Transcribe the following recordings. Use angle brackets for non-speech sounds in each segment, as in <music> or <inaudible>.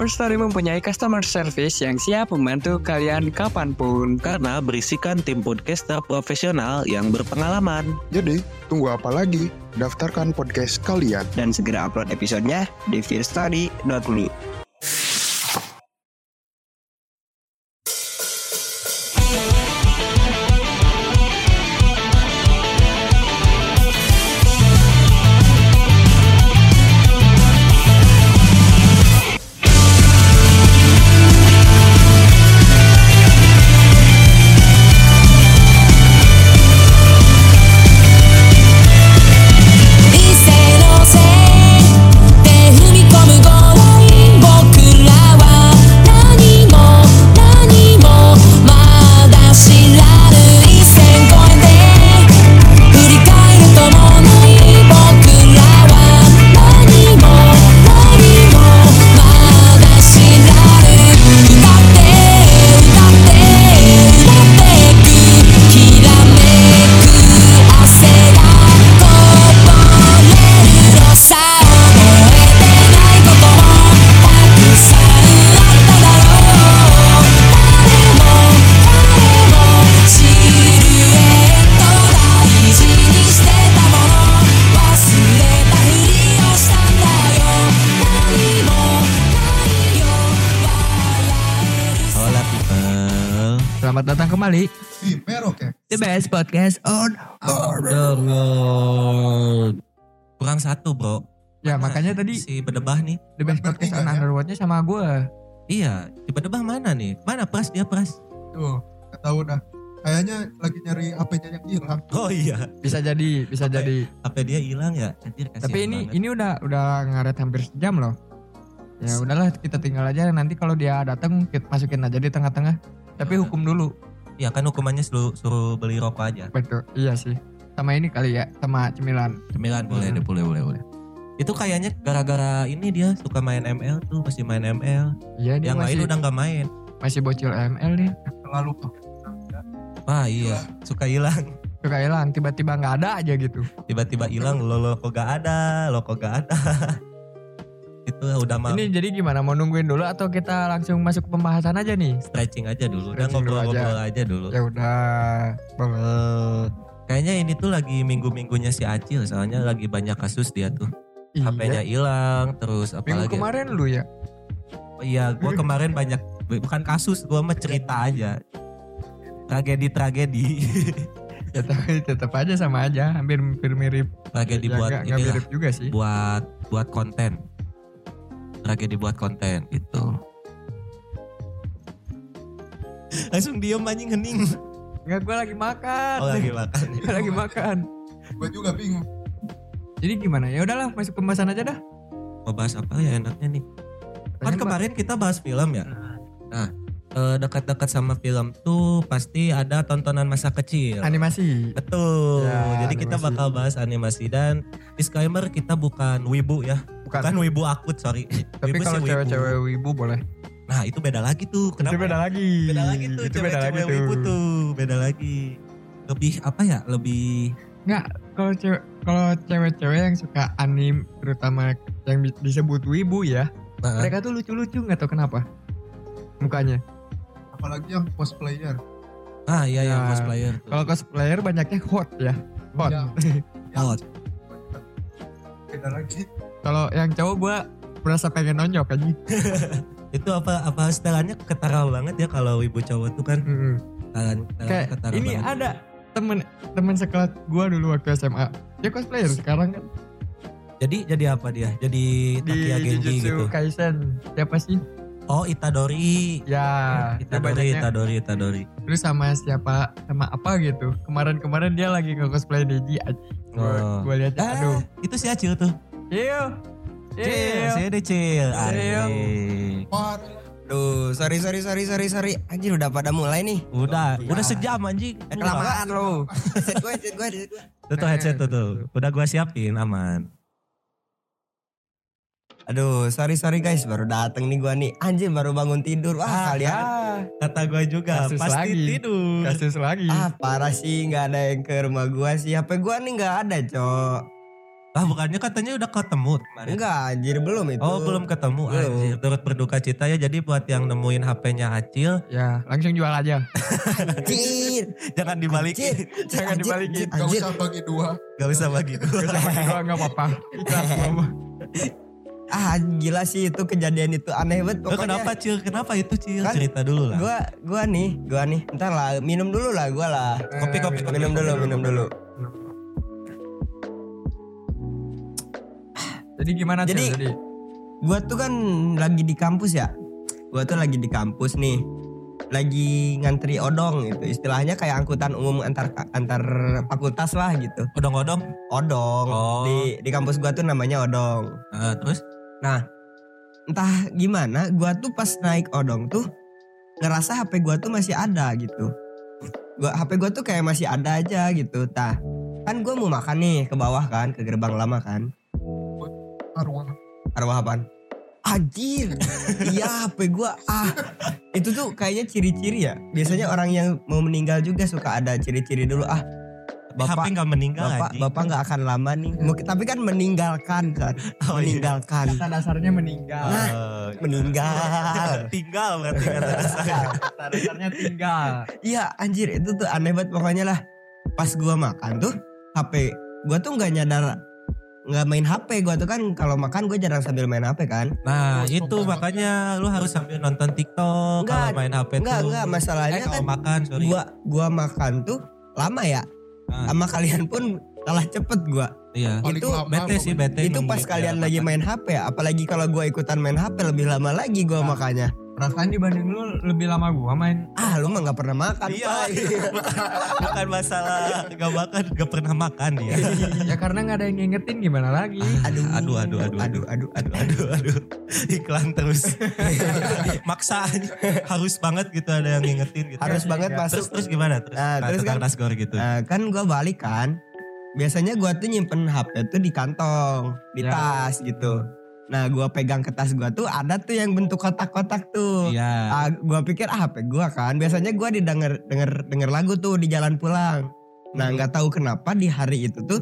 First Story mempunyai customer service yang siap membantu kalian kapan pun. Karena berisikan tim podcaster profesional yang berpengalaman. Jadi, tunggu apa lagi? Daftarkan podcast kalian. Dan segera upload episodenya di fearstory.me. Podcast on Underworld. Kurang satu bro. Ya Mana makanya tadi si bedebah nih. The Best Podcast on Underworldnya sama gue. Iya, si bedebah mana nih? Mana pras dia pras? Tuh, gak tahu dah. Kayaknya lagi nyari HP-nya yang hilang. Oh iya, Bisa jadi, bisa Apa jadi. HP dia hilang ya. Anjir Tapi ini banget. ini udah udah ngaret hampir sejam loh. Ya udahlah kita tinggal aja nanti kalau dia datang kita masukin aja di tengah-tengah. Tapi Ya udah. hukum dulu. Ya kan hukumannya suruh, suruh beli rokok aja. Betul. Iya sih. Sama ini kali ya, sama cemilan. Cemilan boleh Hmm. deh, boleh boleh boleh. Itu kayaknya gara-gara ini dia suka main ML tuh, masih main ML. Iya dia Yang masih lain udah nggak main. masih bocil ML nih. Terlalu tuh. Wah iya, suka hilang. Suka hilang tiba-tiba nggak ada aja gitu. Tiba-tiba hilang, lo lo kok gak ada, lo kok gak ada. <laughs> Itu udah mau Ini jadi gimana? Mau nungguin dulu atau kita langsung masuk pembahasan aja nih? stretching aja dulu. Udah Stretching dulu ngobrol-ngobrol aja dulu. Ya udah. Boleh. Kayaknya ini tuh lagi minggu-minggunya si Acil soalnya lagi banyak kasus dia tuh. HP-nya hilang terus Iya. Minggu kemarin lu ya? Iya gua <laughs> kemarin banyak bukan kasus gua mah cerita aja. Tragedi-tragedi. <laughs> Ya tetap aja sama aja, hampir hampir mirip. Tragedi Ya, buat ini lah, mirip juga sih. buat buat konten. Tragedi buat konten itu. Langsung diem anjing hening. Enggak, gue lagi makan. Oh lagi makan. <laughs> Gua lagi makan. Gue juga bingung. Jadi gimana? Ya udahlah, masuk pembahasan aja dah. Mau bahas apa ya enaknya nih? Kan kemarin kita bahas film ya. Nah, eh, dekat-dekat sama film tuh pasti ada tontonan masa kecil. Animasi. Betul. Ya, Jadi kita animasi. bakal bahas animasi dan disclaimer kita bukan wibu ya. Bukan. Bukan wibu akut, sorry. Tapi <laughs> Wibu kalau sih wibu. cewek-cewek wibu boleh. Nah, itu beda lagi tuh. Kenapa? Itu beda lagi. Beda lagi tuh. Itu beda lagi cewek-cewek tuh. wibu tuh. Beda lagi. Lebih apa ya? Lebih Enggak, kalau cewek kalau cewek-cewek yang suka anim terutama yang di- disebut wibu ya, Nah, mereka tuh lucu-lucu nggak tahu kenapa. Mukanya. Apalagi yang cosplayer. Ah, iya yang Nah, cosplayer. tuh. Kalau cosplayer banyaknya hot ya. Hot. Ya, <laughs> Hot. beda lagi. Kalau yang cowok gua merasa pengen nonjok aja. <laughs> Itu apa apa setelannya ketara banget ya kalau wibu cowok tuh kan Mm-mm. setelan setelan Kayak ketara ini banget. ada temen temen sekelas gua dulu waktu SMA. Dia cosplayer sekarang kan Jadi jadi apa dia? Jadi di Takia Genji Jujutsu gitu. Kaisen. Siapa sih? Oh Itadori. Ya, Itadori. Itadori, Itadori. Terus sama siapa, sama apa gitu. Kemarin-kemarin dia lagi nge-cosplay Neji. Gue Oh. gue liatnya, aduh. Itu si Acil tuh. Cil. Cil, si Ade Cil. Anjing. Parah. Duh, sorry sorry sorry sorry sorry. Anjir udah pada mulai nih. Udah, udah sejam anjing. Eh, kelamaan lo. Set gue, set gue, set gue. Tuh tuh headset tuh tuh. Udah gua siapin aman. Aduh, sorry sorry guys, baru dateng nih gua nih. Anjir baru bangun tidur. Wah, kalian Kata gua juga Kasus pasti lagi. tidur. Kasus lagi. ah parah sih nggak ada yang ke rumah gua sih. HP gua nih nggak ada, Cok. Ah bukannya katanya udah ketemu kemarin. Enggak, anjir belum itu. Oh belum ketemu Belum. anjir. Turut berduka cita ya jadi buat yang nemuin HP-nya Acil Ya, langsung jual aja. Anjir. <laughs> jangan dibalikin. Anjir. Jangan Anjir, dibalikin. Gak Anjir. usah bagi dua. Gak bisa bagi dua. Gua nggak apa-apa. Ikhlas gua mah. Ah, gila sih itu kejadian itu aneh banget pokoknya. kenapa Cil? Kenapa itu Cil? Kan Cerita dulu lah. Gua gua nih, gua nih. Ntar lah, minum dulu lah gua lah. Kopi kopi kopi. Minum dulu, minum dulu. Jadi gimana Cil? Jadi- Jadi, Gua tuh kan lagi di kampus ya. Gua tuh lagi di kampus nih. Lagi ngantri odong gitu. Istilahnya kayak angkutan umum antar antar fakultas lah gitu. Odong-odong. Odong. Oh. Di di kampus gua tuh namanya odong. Ah, terus? Entah gimana, gua tuh pas naik odong tuh ngerasa HP gua tuh masih ada gitu. Gua HP gua tuh kayak masih ada aja gitu. Tah, kan gua mau makan nih ke bawah kan, ke gerbang lama kan. Arwah. Arwah apaan? Anjir. Iya HP gua ah. Itu tuh kayaknya ciri-ciri ya. Biasanya orang yang mau meninggal juga suka ada ciri-ciri dulu ah. HP Bapak nggak meninggal Bapak anjing. bapak nggak akan lama nih. Mungkin tapi kan meninggalkan kan. <laughs> Oh, iya. meninggalkan. kata dasarnya meninggal. Nah, Oh, meninggal. <laughs> tinggal berarti kata <laughs> dasarnya. Kata dasarnya tinggal. Iya anjir itu tuh aneh banget pokoknya lah. Pas gua makan tuh HP gua tuh nggak nyadar nggak main HP gua tuh kan kalau makan gue jarang sambil main HP kan. Nah Oh, itu makanya lu harus sambil nonton TikTok kalau main HP Enggak tuh. enggak Eh masalahnya kan kalau makan sorry. gua gua makan tuh lama ya. Ah. Sama kalian pun kalah cepet gua. Iya. Itu Bete sih bete. itu pas kalian lagi makan. main HP ya. Apalagi kalau gua ikutan main HP lebih lama lagi gua Ah. makanya. Perasaan dibanding lu lebih lama gua main. Ah lu mah nggak pernah makan. Iya, Pak. <laughs> bukan, masalah gak makan, gak pernah makan dia. <laughs> ya karena nggak ada yang ngingetin gimana lagi. Aduh, Aduh, aduh, aduh, aduh, aduh, aduh, Aduh, aduh, iklan terus. <laughs> Maksa harus banget gitu ada yang ngingetin gitu. Harus banget Iya. masuk. Terus terus gimana? Terus, Nah, terus tentang kan- Nasgor gitu. Nah, kan gua balik kan. Biasanya gua tuh nyimpen HP tuh di kantong, di Ya. tas gitu. Nah, gua pegang ke tas gua tuh ada tuh yang bentuk kotak-kotak tuh. Iya. Ah, gua pikir ah HP gua kan. Biasanya gua didengar denger denger lagu tuh di jalan pulang. Nah, Hmm. nggak tahu kenapa di hari itu tuh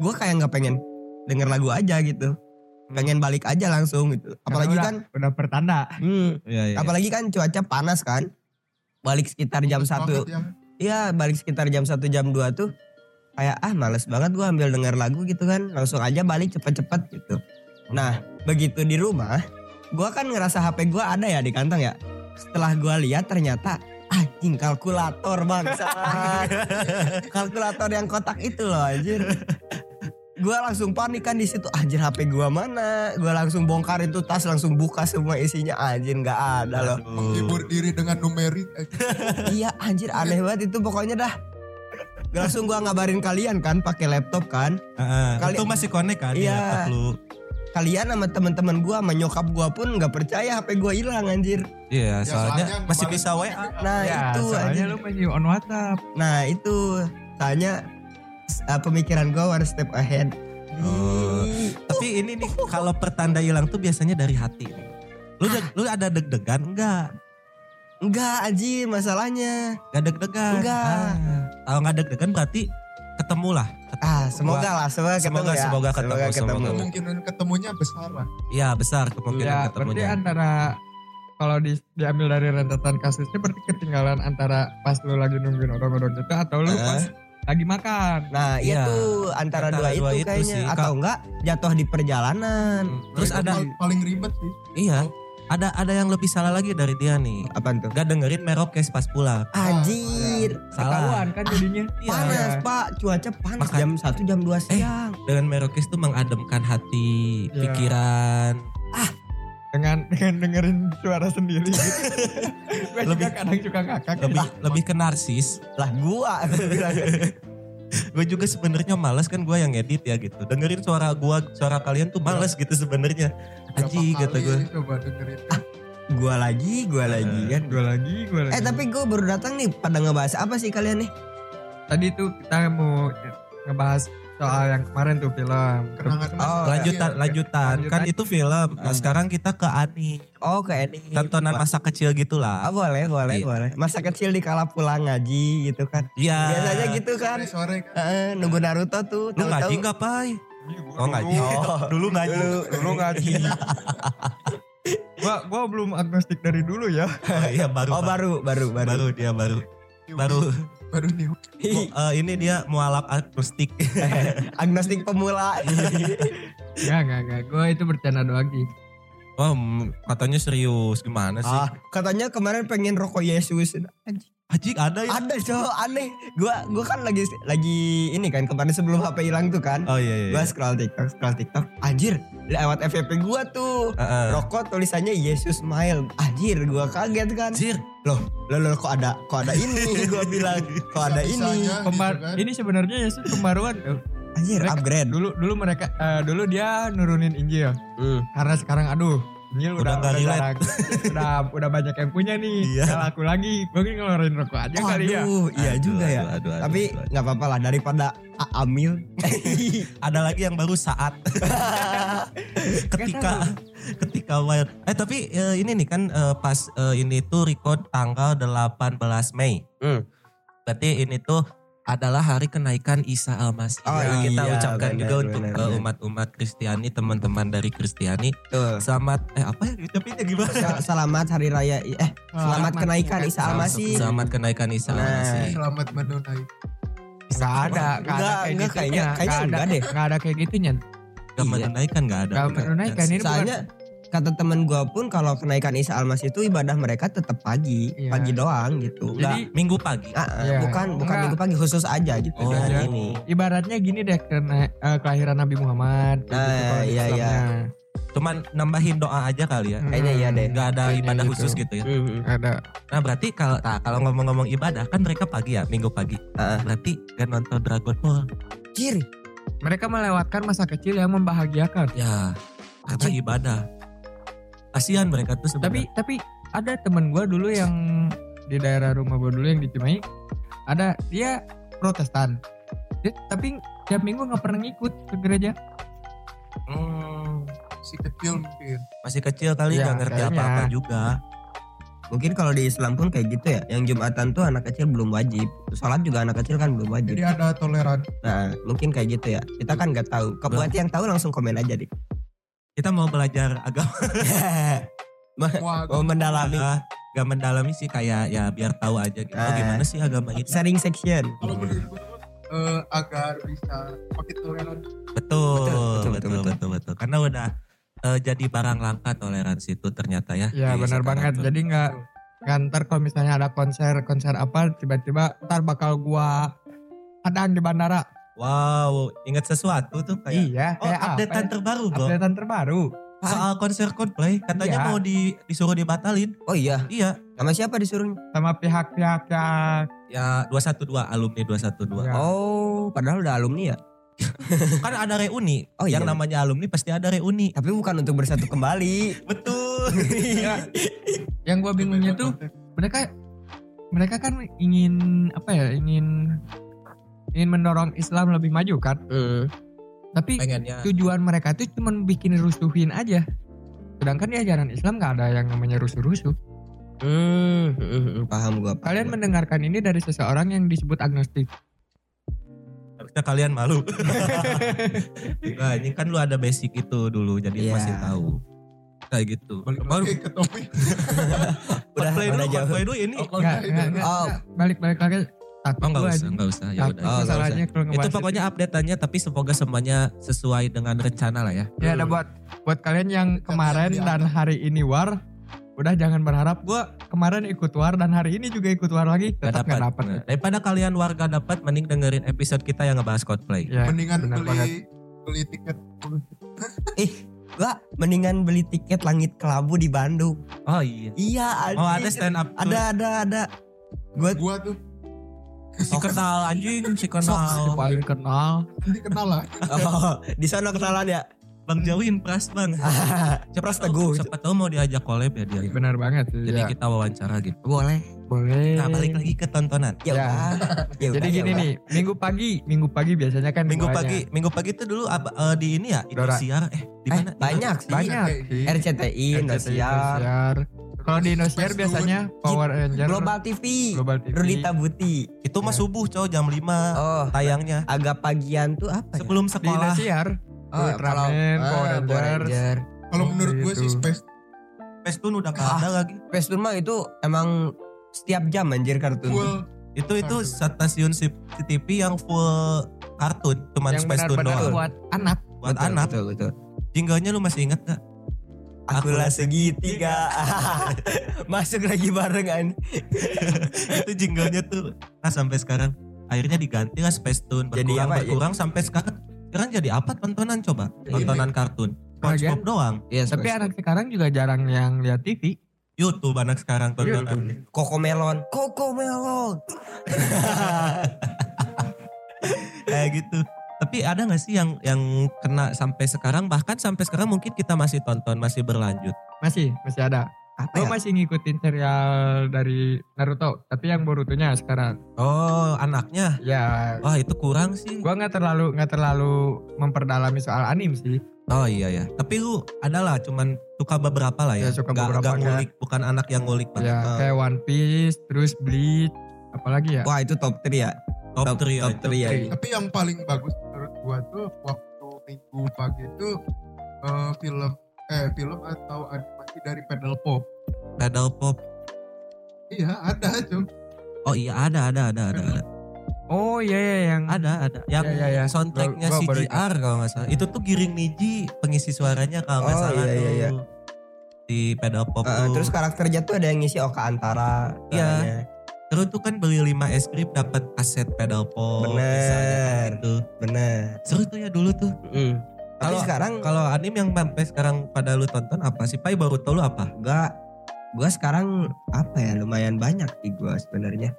gua kayak nggak pengen denger lagu aja gitu. Pengen balik aja langsung gitu. Apalagi Karena kan udah, udah pertanda. hmm, Iya, iya. apalagi kan cuaca panas kan. Balik sekitar jam satu ya. Iya balik sekitar jam 1 jam 2 tuh kayak ah males banget gua ambil denger lagu gitu kan langsung aja balik cepet-cepet gitu. Nah begitu di rumah gua kan ngerasa HP gua ada ya di kantong ya. Setelah gua lihat ternyata anjing kalkulator bangsa. <laughs> kalkulator yang kotak itu loh anjir. Gua langsung panik kan di situ anjir HP gua mana? Gua langsung bongkar itu tas langsung buka semua isinya anjir nggak ada loh. Menghibur diri dengan numerik. eh, <laughs> iya anjir aneh banget itu pokoknya dah. Langsung gua ngabarin kalian kan pakai laptop kan. Heeh, Kali- Itu masih connect kan di Iya. laptop lu. Kalian sama teman-teman gua sama nyokap gua pun nggak percaya HP gua hilang anjir. Iya, soalnya soalnya masih bisa WA. Nah ya, itu soalnya anjir. lu masih on WhatsApp. Nah itu tanya uh, pemikiran gua one step ahead. Oh. Tapi ini nih kalau pertanda hilang tuh biasanya dari hati. Lu deg- lu ada deg-degan enggak? Enggak anjir masalahnya. Enggak deg-degan. Enggak. Ah. Kalau enggak deg-degan berarti ketemu lah. Ah semoga lah semoga, Semoga- ketemu ya. semoga ketemu, semoga. Kemungkinan ketemunya besar lah. Iya besar kemungkinan Ya, berarti ketemunya. antara kalau di, diambil dari rentetan kasusnya berarti ketinggalan antara pas lu lagi nungguin odong-odong itu atau lu Eh. pas lagi makan. Nah Iya. itu antara, Antara dua, dua itu itu kayaknya sih. atau enggak jatuh di perjalanan. Terus Itu ada pal- paling ribet sih. iya, ada ada yang lebih salah lagi dari dia nih. Apa tuh? Gak dengerin Merokes pas pulang. Anjir. Salah. Ketahuan kan jadinya. Iya. Panas pak, cuaca panas Makan- jam 1 jam 2 siang. Dengan Merokes tuh mengademkan hati, Iya. pikiran. dengan dengan dengerin suara sendiri gitu. <laughs> gue juga Lebih- kadang suka ngakak. lebih lebih ke narsis Lah gua. <laughs> gue juga sebenarnya males kan gue yang edit ya gitu dengerin suara gue suara kalian tuh males gitu sebenarnya Berapa kata gue coba dengerin gua lagi, gua lagi kan. Gue lagi, gue lagi. Eh tapi gue baru datang nih pada ngebahas apa sih kalian nih? tadi tuh kita mau ngebahas soal yang kemarin tuh film. Oh, lanjutan Iya, lanjutan Lanjutan. kan itu film nah, Hmm. sekarang kita ke Ani Oh kayak ini. tontonan masa kecil Ah, gitulah boleh, boleh, Iya. boleh. Masa kecil di kala pulang ngaji gitu kan. iya Biasanya gitu kan. sore kan Heeh, nunggu Naruto tuh. lu ngaji nggak pai oh ngaji Oh. dulu ngaji Dulu ngaji. gua gua belum agnostik dari dulu ya. oh, <laughs> iya baru Oh baru, baru, baru. baru dia baru baru baru nih Mu- eh, ini dia mualaf akustik <laughs> Agnostik pemula. <laughs> Enggak, enggak, enggak. Gua itu bercanda doang sih. oh mm, katanya serius gimana sih ah, katanya kemarin pengen rokok Yesus. Anjing. Haji ada ya Ada cowok aneh. Gua gua kan lagi lagi ini kan kemarin sebelum HP hilang tuh kan. oh iya iya Gua scroll TikTok, scroll TikTok. Anjir, lewat FVP gua tuh. Heeh. Rokok tulisannya Yesus Smile. Anjir, gua kaget kan. Anjir, Loh, loh, loh, kok ada kok ada ini? <laughs> gua bilang, kok ada ini? Bisa-bisanya Pembar gitu kan. ini sebenarnya Yesus pembaruan. <laughs> Anjir, Mereka- upgrade. Dulu dulu mereka eh, dulu dia nurunin Injil. Hmm. Karena sekarang aduh Injil Udah udah relate. jarang. <laughs> udah udah banyak yang punya nih. Iya. Nggak laku lagi. Mungkin ngeluarin rokok aja kali ya. Aduh, iya Aduh, juga ya. aduh, aduh, aduh, Tapi aduh. nggak apa-apa lah daripada A- Amil. <laughs> ada lagi yang baru saat <laughs> ketika ketika wild eh tapi eh, ini nih kan eh, pas eh, ini tuh record tanggal 18 Mei Hmm. berarti ini tuh adalah hari kenaikan Isa Al-Masih Oh, Yang kita iya, ucapkan benar, juga untuk benar, eh, umat-umat Kristiani teman-teman dari Kristiani Tuh. selamat eh apa ya ucapinnya gimana Sel- Selamat hari raya eh selamat kenaikan Isa Al-Masih. selamat kenaikan Isa Nah. Al-Masih selamat menunai Enggak ada, enggak ada Enggak, kayak enggak, gitu. kayaknya- kayaknya enggak deh. Enggak ada kayak gitunya. Gak Iya. menunaikan gak ada Enggak menunaikan ini bukan Soalnya kata temen gua pun kalau kenaikan Isa Al-Masih itu ibadah mereka tetap pagi, Iya. pagi doang gitu. Enggak Jadi minggu pagi ah, ah, Iya. bukan bukan Enggak. minggu pagi khusus aja gitu Oh, hari iya. ini. ibaratnya gini deh karena eh, kelahiran Nabi Muhammad gitu Nah, di iya, iya. Cuman nambahin doa aja kali ya Kayaknya iya deh. nggak ada Kayaknya ibadah gitu. khusus gitu ya Mhm. Ada. Nah berarti kalau nah, kalau ngomong-ngomong ibadah kan mereka pagi ya minggu pagi. Ah. Berarti kan nonton Dragon Ball. Ciri. Mereka melewatkan masa kecil yang membahagiakan. Ya karena ibadah. Kasihan mereka tuh Tapi sebenarnya. tapi ada temen gue dulu yang di daerah rumah gue dulu yang di Cimahi ada dia Protestan. Dia, tapi tiap minggu nggak pernah ngikut ke gereja. Hmm, si kecil mungkin masih kecil kali Ya, nggak ngerti kayaknya. apa-apa juga. Mungkin kalau di Islam pun kayak gitu ya. Yang Jumatan tuh anak kecil belum wajib. Sholat juga anak kecil kan belum wajib. jadi ada toleran Nah, mungkin kayak gitu ya. Kita kan nggak tahu. Kok buat yang tahu langsung komen aja deh. Kita mau belajar agama. <laughs> wah Mau mendalami. Gak mendalami sih kayak ya biar tahu aja gitu. Oh, Ah. gimana sih agama ini? Sharing section. kalau menurut gue eh, agar bisa makin toleran Betul, Betul, betul, betul, betul, betul. betul, betul. Karena udah eh, jadi barang langka toleransi itu ternyata ya. Ya benar banget. Jadi nggak nggak ntar kalau misalnya ada konser konser apa tiba-tiba ntar bakal gua hadang di bandara. Wow, ingat sesuatu tuh kayak. iya. Oh, kayak apa updatean ya? terbaru, bro. Updatean terbaru. Soal konser Coldplay katanya Iya. mau di, disuruh dibatalin. Oh iya, Iya, sama siapa disuruhnya? sama pihak-pihak yang ya 212 alumni 212. Ya. Oh, padahal udah alumni ya. <laughs> Kan ada reuni. Oh, iya. Yang namanya alumni pasti ada reuni. Tapi bukan untuk bersatu kembali. <laughs> Betul. Ya, yang gua bingungnya tuh mereka mereka kan ingin apa ya ingin ingin mendorong Islam lebih maju kan Hmm. tapi Pengennya. tujuan mereka tuh cuma bikin rusuhin aja sedangkan di ajaran Islam nggak ada yang namanya rusuh-rusuh Hmm, hmm, hmm, paham gua. paham kalian gua. mendengarkan ini dari seseorang yang disebut agnostik Harusnya kalian malu. nah, <laughs> ini kan lu ada basic itu dulu jadi Iya. masih tahu. Kayak gitu. balik Baru ke topik <laughs> udah udah dulu, jauh. Dulu ini. Oh, gitu. Oh. balik balik lagi Oh enggak usah, enggak usah. Ya udah. Oh, kalau Itu pokoknya update-annya tapi semoga semuanya sesuai dengan rencana lah ya. ya ada buat buat kalian yang kemarin dan hari ini war udah jangan berharap gua kemarin ikut war dan hari ini juga ikut war lagi Gak tetap dapat. nggak dapat Nah, daripada kalian warga dapat mending dengerin episode kita yang ngebahas Coldplay. ya mendingan beli banget. beli tiket Gua mendingan beli tiket langit kelabu di Bandung. Oh iya. Iya, Oh ada stand up. tour. Ada ada ada. Gua Gua tuh Si kenal anjing, si Si kenal. paling kenal. nanti kenal lah. oh, di sana kenalan ya. Bang Jawin pras bang. <laughs> Pras Teguh. Siapa tahu mau diajak collab ya dia. Benar banget. Jadi ya. kita wawancara gitu. Boleh. boleh. Nah balik lagi ke tontonan. Ya, Ya. udah. Ya Jadi ya gini udah. nih, minggu pagi, minggu pagi biasanya kan Minggu pagi, minggu pagi itu dulu ab- eh, di ini ya. Indosiar. Eh, di Eh, mana? banyak sih. Banyak sih. RCTI, Indosiar, Indosiar. Kalau di Indosiar Space biasanya Power Ranger, Global TV, Global TV. Rudita Buti. Itu mah subuh cowok jam 5 Oh, tayangnya. agak pagian tuh apa ya? Sebelum Di sekolah. Indosiar, Oh, kalau Ultraman, ah, Power Rangers. Ranger. Kalau Oh, menurut gue sih gitu. Space Pestun udah gak Ah. ada lagi. Space Tune mah itu emang setiap jam anjir kartun. full Itu itu stasiun si- TV yang full kartun, cuman yang Space Tune doang. buat anak. Buat Betul, anak. Betul, betul. Jinglenya lu masih inget gak? Akulah segitiga. <laughs> Masuk lagi barengan. <laughs> itu jinglenya tuh. Nah sampai sekarang. Akhirnya diganti lah Space Tune. Jadi berkurang apa? berkurang sampai sekarang. Sekarang jadi apa tontonan coba? Tontonan kartun. SpongeBob doang. Iya, Tapi anak sekarang juga jarang yang lihat TV. YouTube anak sekarang tontonan. Koko Melon. Koko Melon. <laughs> kayak gitu tapi ada nggak sih yang yang kena sampai sekarang bahkan sampai sekarang mungkin kita masih tonton masih berlanjut Masih, masih ada. Apa Gue ya? masih ngikutin serial dari Naruto, tapi yang Borutonya sekarang. oh anaknya Ya, wah itu kurang sih gua nggak terlalu nggak terlalu memperdalami soal anim sih. oh iya ya tapi lu adalah cuman suka beberapa lah ya, Ya, suka Nggak- beberapa kayak- ngulik bukan anak yang ngulik banget Ya, kayak One Piece, terus Bleach, apalagi ya? Wah, itu top 3 ya. top 3 top 3 ya. Tapi yang paling bagus gua tuh waktu minggu pagi itu eh, film eh film atau animasi dari Pedal Pop. pedal pop Iya ada cum. oh iya ada ada ada ada ada Oh iya iya yang ada ada yang Iya, iya, iya. soundtracknya Gua- gua CGR kalau nggak salah itu tuh Giring Niji pengisi suaranya kalau nggak Oh, salah iya, iya, iya. tuh di pedal pop Uh, tuh. terus karakternya tuh ada yang ngisi Oka Antara. Iya. Terus tuh kan beli 5 es krim dapat kaset pedal pop. Bener. gitu. Bener. Seru tuh ya dulu tuh. Mm. Tapi Kalau- sekarang Kalau anim yang sampai sekarang pada lu tonton apa sih? Pai baru tau lu apa? gua gua sekarang apa ya lumayan banyak sih gua sebenarnya.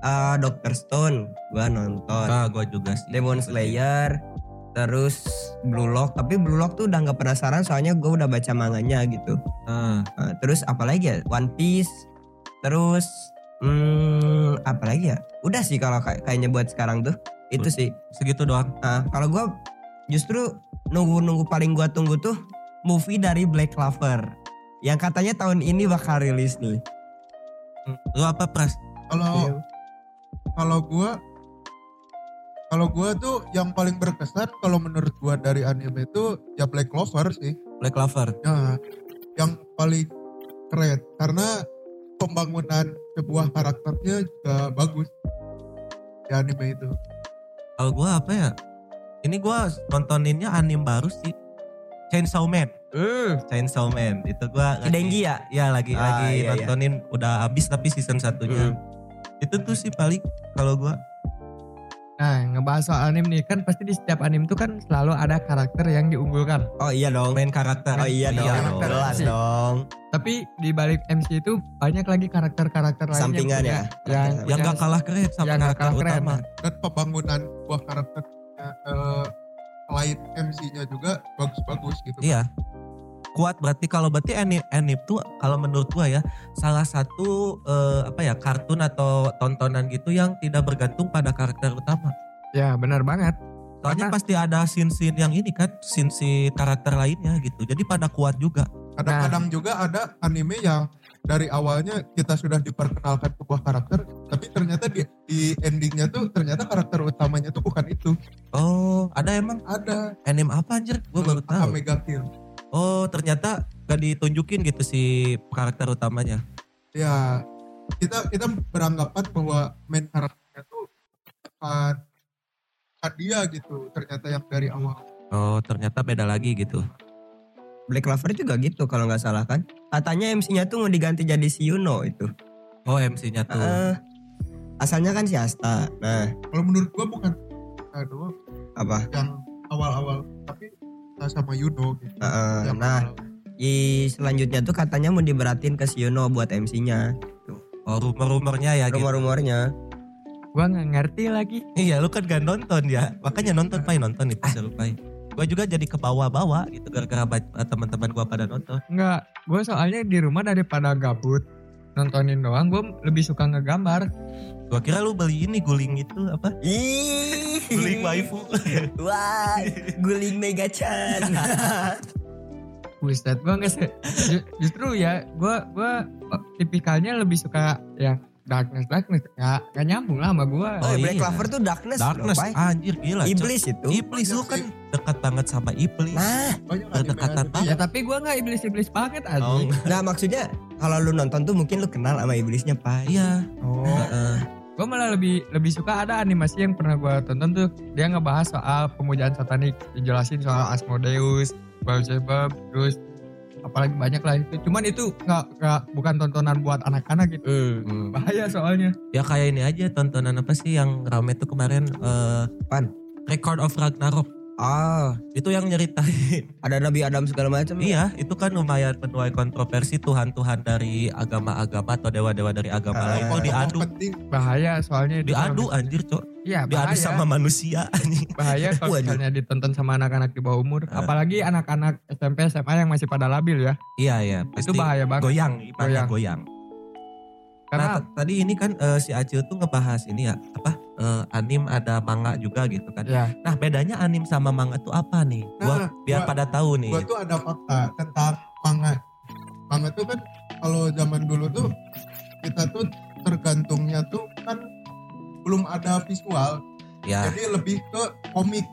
Ah, Doctor Stone gua nonton. Nah, gua juga sih. Demon Slayer, terus Blue Lock. Tapi Blue Lock tuh udah nggak penasaran soalnya gue udah baca manganya gitu. Ah, terus apa lagi ya? One Piece. Terus hmm, apa lagi ya? Udah sih kalau kayak kayaknya buat sekarang tuh itu sih. segitu doang. Ah, kalau gue justru nunggu-nunggu paling gua tunggu tuh movie dari Black Clover yang katanya tahun ini bakal rilis nih. Hmm, Lu apa pras? Kalau kalau gua kalau gua tuh yang paling berkesan kalau menurut gua dari anime itu ya Black Clover sih. Black Clover. Ya, yang paling keren karena pembangunan sebuah karakternya juga bagus di anime itu. Kalau gua apa ya? Ini gua nontoninnya anim baru sih. Chainsaw Man. Hmm, Chainsaw Man. Itu gua lagi- Dengi ya? Iya lagi Ah, lagi iya, iya. nontonin udah habis tapi season satunya. Itu tuh sih paling kalau gua Nah, ngebahas soal anim nih kan pasti di setiap anim tuh kan selalu ada karakter yang diunggulkan. Oh iya dong. main karakter. Oh iya dong. Karakter Jelas sih. dong. Tapi di balik MC itu banyak lagi karakter-karakter lain Sampingan yang, ya. punya- yang, Yang gak kalah keren sama yang karakter kalah keren. utama. Dan pembangunan sebuah karakternya eh, selain MC-nya juga bagus-bagus gitu. Iya. Kuat berarti kalau berarti anime, anime tuh kalau menurut gua ya salah satu eh, apa ya kartun atau tontonan gitu yang tidak bergantung pada karakter utama. Ya benar banget. Soalnya Karena- pasti ada scene-scene yang ini kan, scene-scene karakter lainnya gitu. Jadi pada kuat juga. Kadang-kadang juga ada anime yang dari awalnya kita sudah diperkenalkan sebuah karakter, tapi ternyata di, di endingnya tuh ternyata karakter utamanya tuh bukan itu. Oh, ada emang Ada anime apa anjir? Gua baru tahu. Omega Kill. Oh, ternyata gak ditunjukin gitu si karakter utamanya. Ya kita kita beranggapan bahwa main karakternya tuh bukan, bukan dia gitu. Ternyata yang dari awal. Oh, ternyata beda lagi gitu. Black Clover juga gitu kalau nggak salah kan. Katanya MC-nya tuh mau diganti jadi si Yuno itu. Oh, MC-nya tuh. Eh, asalnya kan si Asta. Nah, Kalau menurut gua bukan doang apa? yang awal-awal, tapi Sama Yuno gitu. Heeh, Yang nah di selanjutnya tuh katanya mau diberatin ke si Yuno buat MC-nya Oh rumor-rumornya ya gitu. rumor-rumornya Gua nggak ngerti lagi. Iya lu kan gak nonton ya. Makanya nonton Pai nonton itu seru Pai. Gue juga jadi ke bawah-bawah gitu gara-gara teman-teman gue pada nonton. Enggak, gue soalnya di rumah daripada gabut nontonin doang, gue lebih suka ngegambar. Gua kira lu beli ini guling itu apa? Ih, Guling waifu. Wah, guling Mega-chan. <laughs> Buset, gue nggak ju- justru ya, gue gua tipikalnya lebih suka yang darkness darkness, nggak nggak nyambung lah sama gue. Oh, Oh, Black iya. Clover tuh darkness, Darkness loh, anjir gila. Iblis itu. Iblis lu kan dekat banget sama iblis. Nah, Berdekatan anime-anime Ya tapi gue nggak iblis iblis banget Oh, aja. nah maksudnya kalau lu nonton tuh mungkin lu kenal sama iblisnya, Pai. iya. Oh, Heeh. gue malah lebih lebih suka ada animasi yang pernah gue tonton tuh dia ngebahas soal pemujaan satanik, dijelasin soal Asmodeus, Beelzebub, terus apalagi banyak lah itu. Cuman itu nggak nggak bukan tontonan buat anak-anak gitu. Hmm. Bahaya soalnya. Ya kayak ini aja tontonan apa sih yang rame tuh kemarin eh Apaan? Record of Ragnarok. Ah, Itu yang nyeritain. <laughs> ada Nabi Adam segala macam. iya, itu kan lumayan menuai kontroversi Tuhan-Tuhan dari agama-agama atau dewa-dewa dari agama Ah. lain. Yang Oh diadu, penting Bahaya soalnya diadu anjir cok. Iya Diadu sama manusia anjing. bahaya <laughs> kalau misalnya ditonton sama anak-anak di bawah umur, Ah. apalagi anak-anak SMP SMA yang masih pada labil ya. Iya iya, pasti itu bahaya banget. goyang, Goyang. goyang. Karena Nah, tadi ini kan eh, si Acil tuh ngebahas ini ya, apa? eh, anim ada manga juga gitu kan. ya Nah, bedanya anim sama manga tuh apa nih? Gua Nah, biar gua- pada tahu nih. gua tuh ada fakta tentang manga. Manga tuh kan kalau zaman dulu tuh kita tuh tergantungnya tuh kan belum ada visual, Ya. jadi lebih ke komik,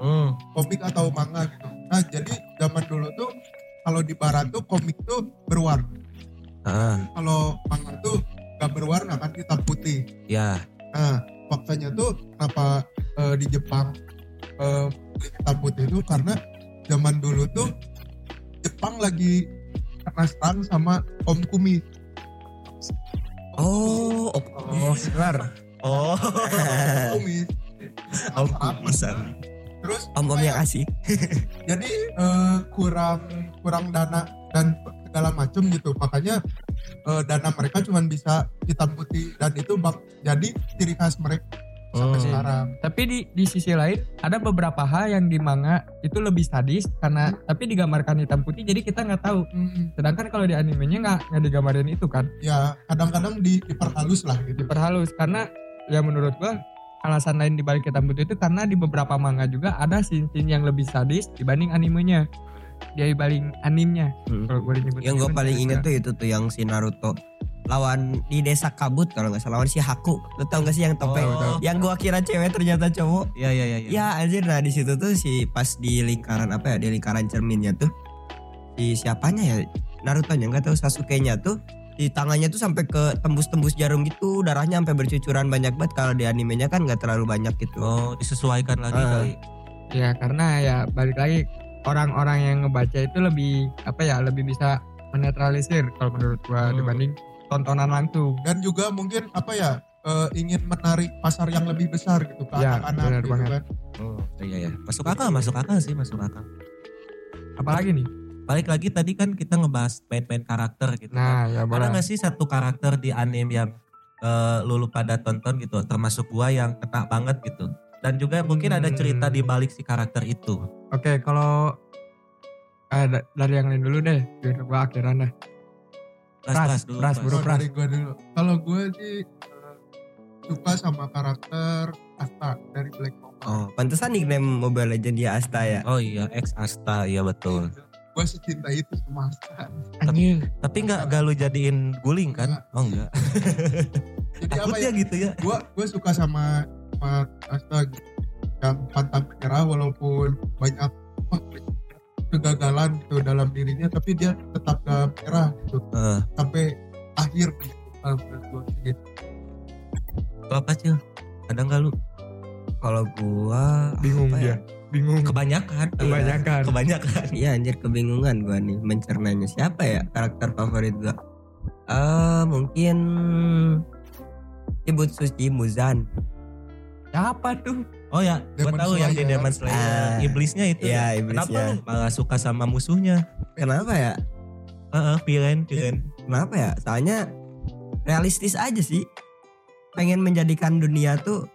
Hmm. komik atau manga gitu. Nah jadi zaman dulu tuh kalau di barat tuh komik tuh berwarna, Ah, kalau manga tuh gak berwarna kan hitam putih. ya. Nah faktanya tuh kenapa eh, di Jepang eh, hitam putih itu karena zaman dulu tuh Jepang lagi kena serang sama Om Kumi. Oh, op- oh kelar. Oh, Kumi. om kumisan. Terus om-om yang asik. <laughs> jadi eh, kurang kurang dana dan segala macam gitu. Makanya eh, dana mereka cuma bisa hitam putih. Dan itu bak jadi ciri khas mereka sampai Hmm. sekarang. Tapi di di sisi lain ada beberapa hal yang di manga itu lebih sadis karena tapi digambarkan hitam putih jadi kita nggak tahu. Hmm, Sedangkan kalau di animenya nggak nggak digambarin itu kan, ya kadang-kadang di, diperhalus lah gitu. Diperhalus. Karena ya menurut gua alasan lain dibalik hitam putih itu karena di beberapa manga juga ada scene-scene yang lebih sadis dibanding animenya. Dia dibanding animnya. Hmm. Kalau gue nyebut Yang gue paling inget tuh itu tuh yang si Naruto lawan di desa kabut kalau nggak salah lawan si Haku. Lu tau gak sih yang topeng? Oh. Yang gua kira cewek ternyata cowok. Iya iya iya. iya. Ya anjir nah di situ tuh si pas di lingkaran apa ya di lingkaran cerminnya tuh si siapanya ya Naruto nya nggak tahu Sasuke nya tuh di tangannya tuh sampai ke tembus-tembus jarum gitu darahnya sampai bercucuran banyak banget kalau di animenya kan nggak terlalu banyak gitu. Oh, disesuaikan lagi Ah. kali. Ya karena ya balik lagi orang-orang yang ngebaca itu lebih apa ya lebih bisa menetralisir kalau menurut gua Hmm. dibanding tontonan langsung. dan juga mungkin apa ya eh, ingin menarik pasar yang lebih besar gitu ke Ya, anak-anak benar gitu banget. kan Oh, iya ya. Masuk akal, masuk akal sih, masuk akal. Apalagi nih? Balik lagi tadi kan kita ngebahas main-main karakter gitu kan. Nah ya Ada boleh. gak sih satu karakter di anime yang eh, lu lu pada tonton gitu, termasuk gua yang kena banget gitu. Dan juga mungkin ada cerita Hmm. di balik si karakter itu. Oke kalau eh, da- dari yang lain dulu deh, biar gua akhiran deh. Pras, Pras, dulu. pras, dari dulu kalau gue sih eh, suka sama karakter Asta dari Black Clover Oh, pantesan nickname Mobile Legends dia Asta ya. Oh iya, ex Asta, iya betul. gue secinta itu sama Asta Anjir. Tapi nggak gak lu jadiin guling kan? Oh enggak. jadi <laughs> apa Takutnya ya gitu ya. gue gue suka sama sama Asta gitu. yang pantang menyerah walaupun banyak apa, kegagalan gitu dalam dirinya tapi dia tetap gak menyerah gitu Eh, sampai akhir gitu. Eh, gitu. lu apa sih? Ada nggak lu? Kalau gua Bingung ya? dia. Bingung. Kebanyakan. Kebanyakan. Kebanyakan. Iya anjir kebingungan gua nih mencernanya siapa ya karakter favorit gua. Eh mungkin Ibut Suci Muzan. Siapa tuh? Oh ya, gue tahu yang di. Demon Slayer. Ah. iblisnya itu. Iya, ya. iblisnya. Kenapa lu malah suka sama musuhnya? Kenapa ya? Heeh, Viren, Viren. Kenapa ya? Soalnya realistis aja sih. Pengen menjadikan dunia tuh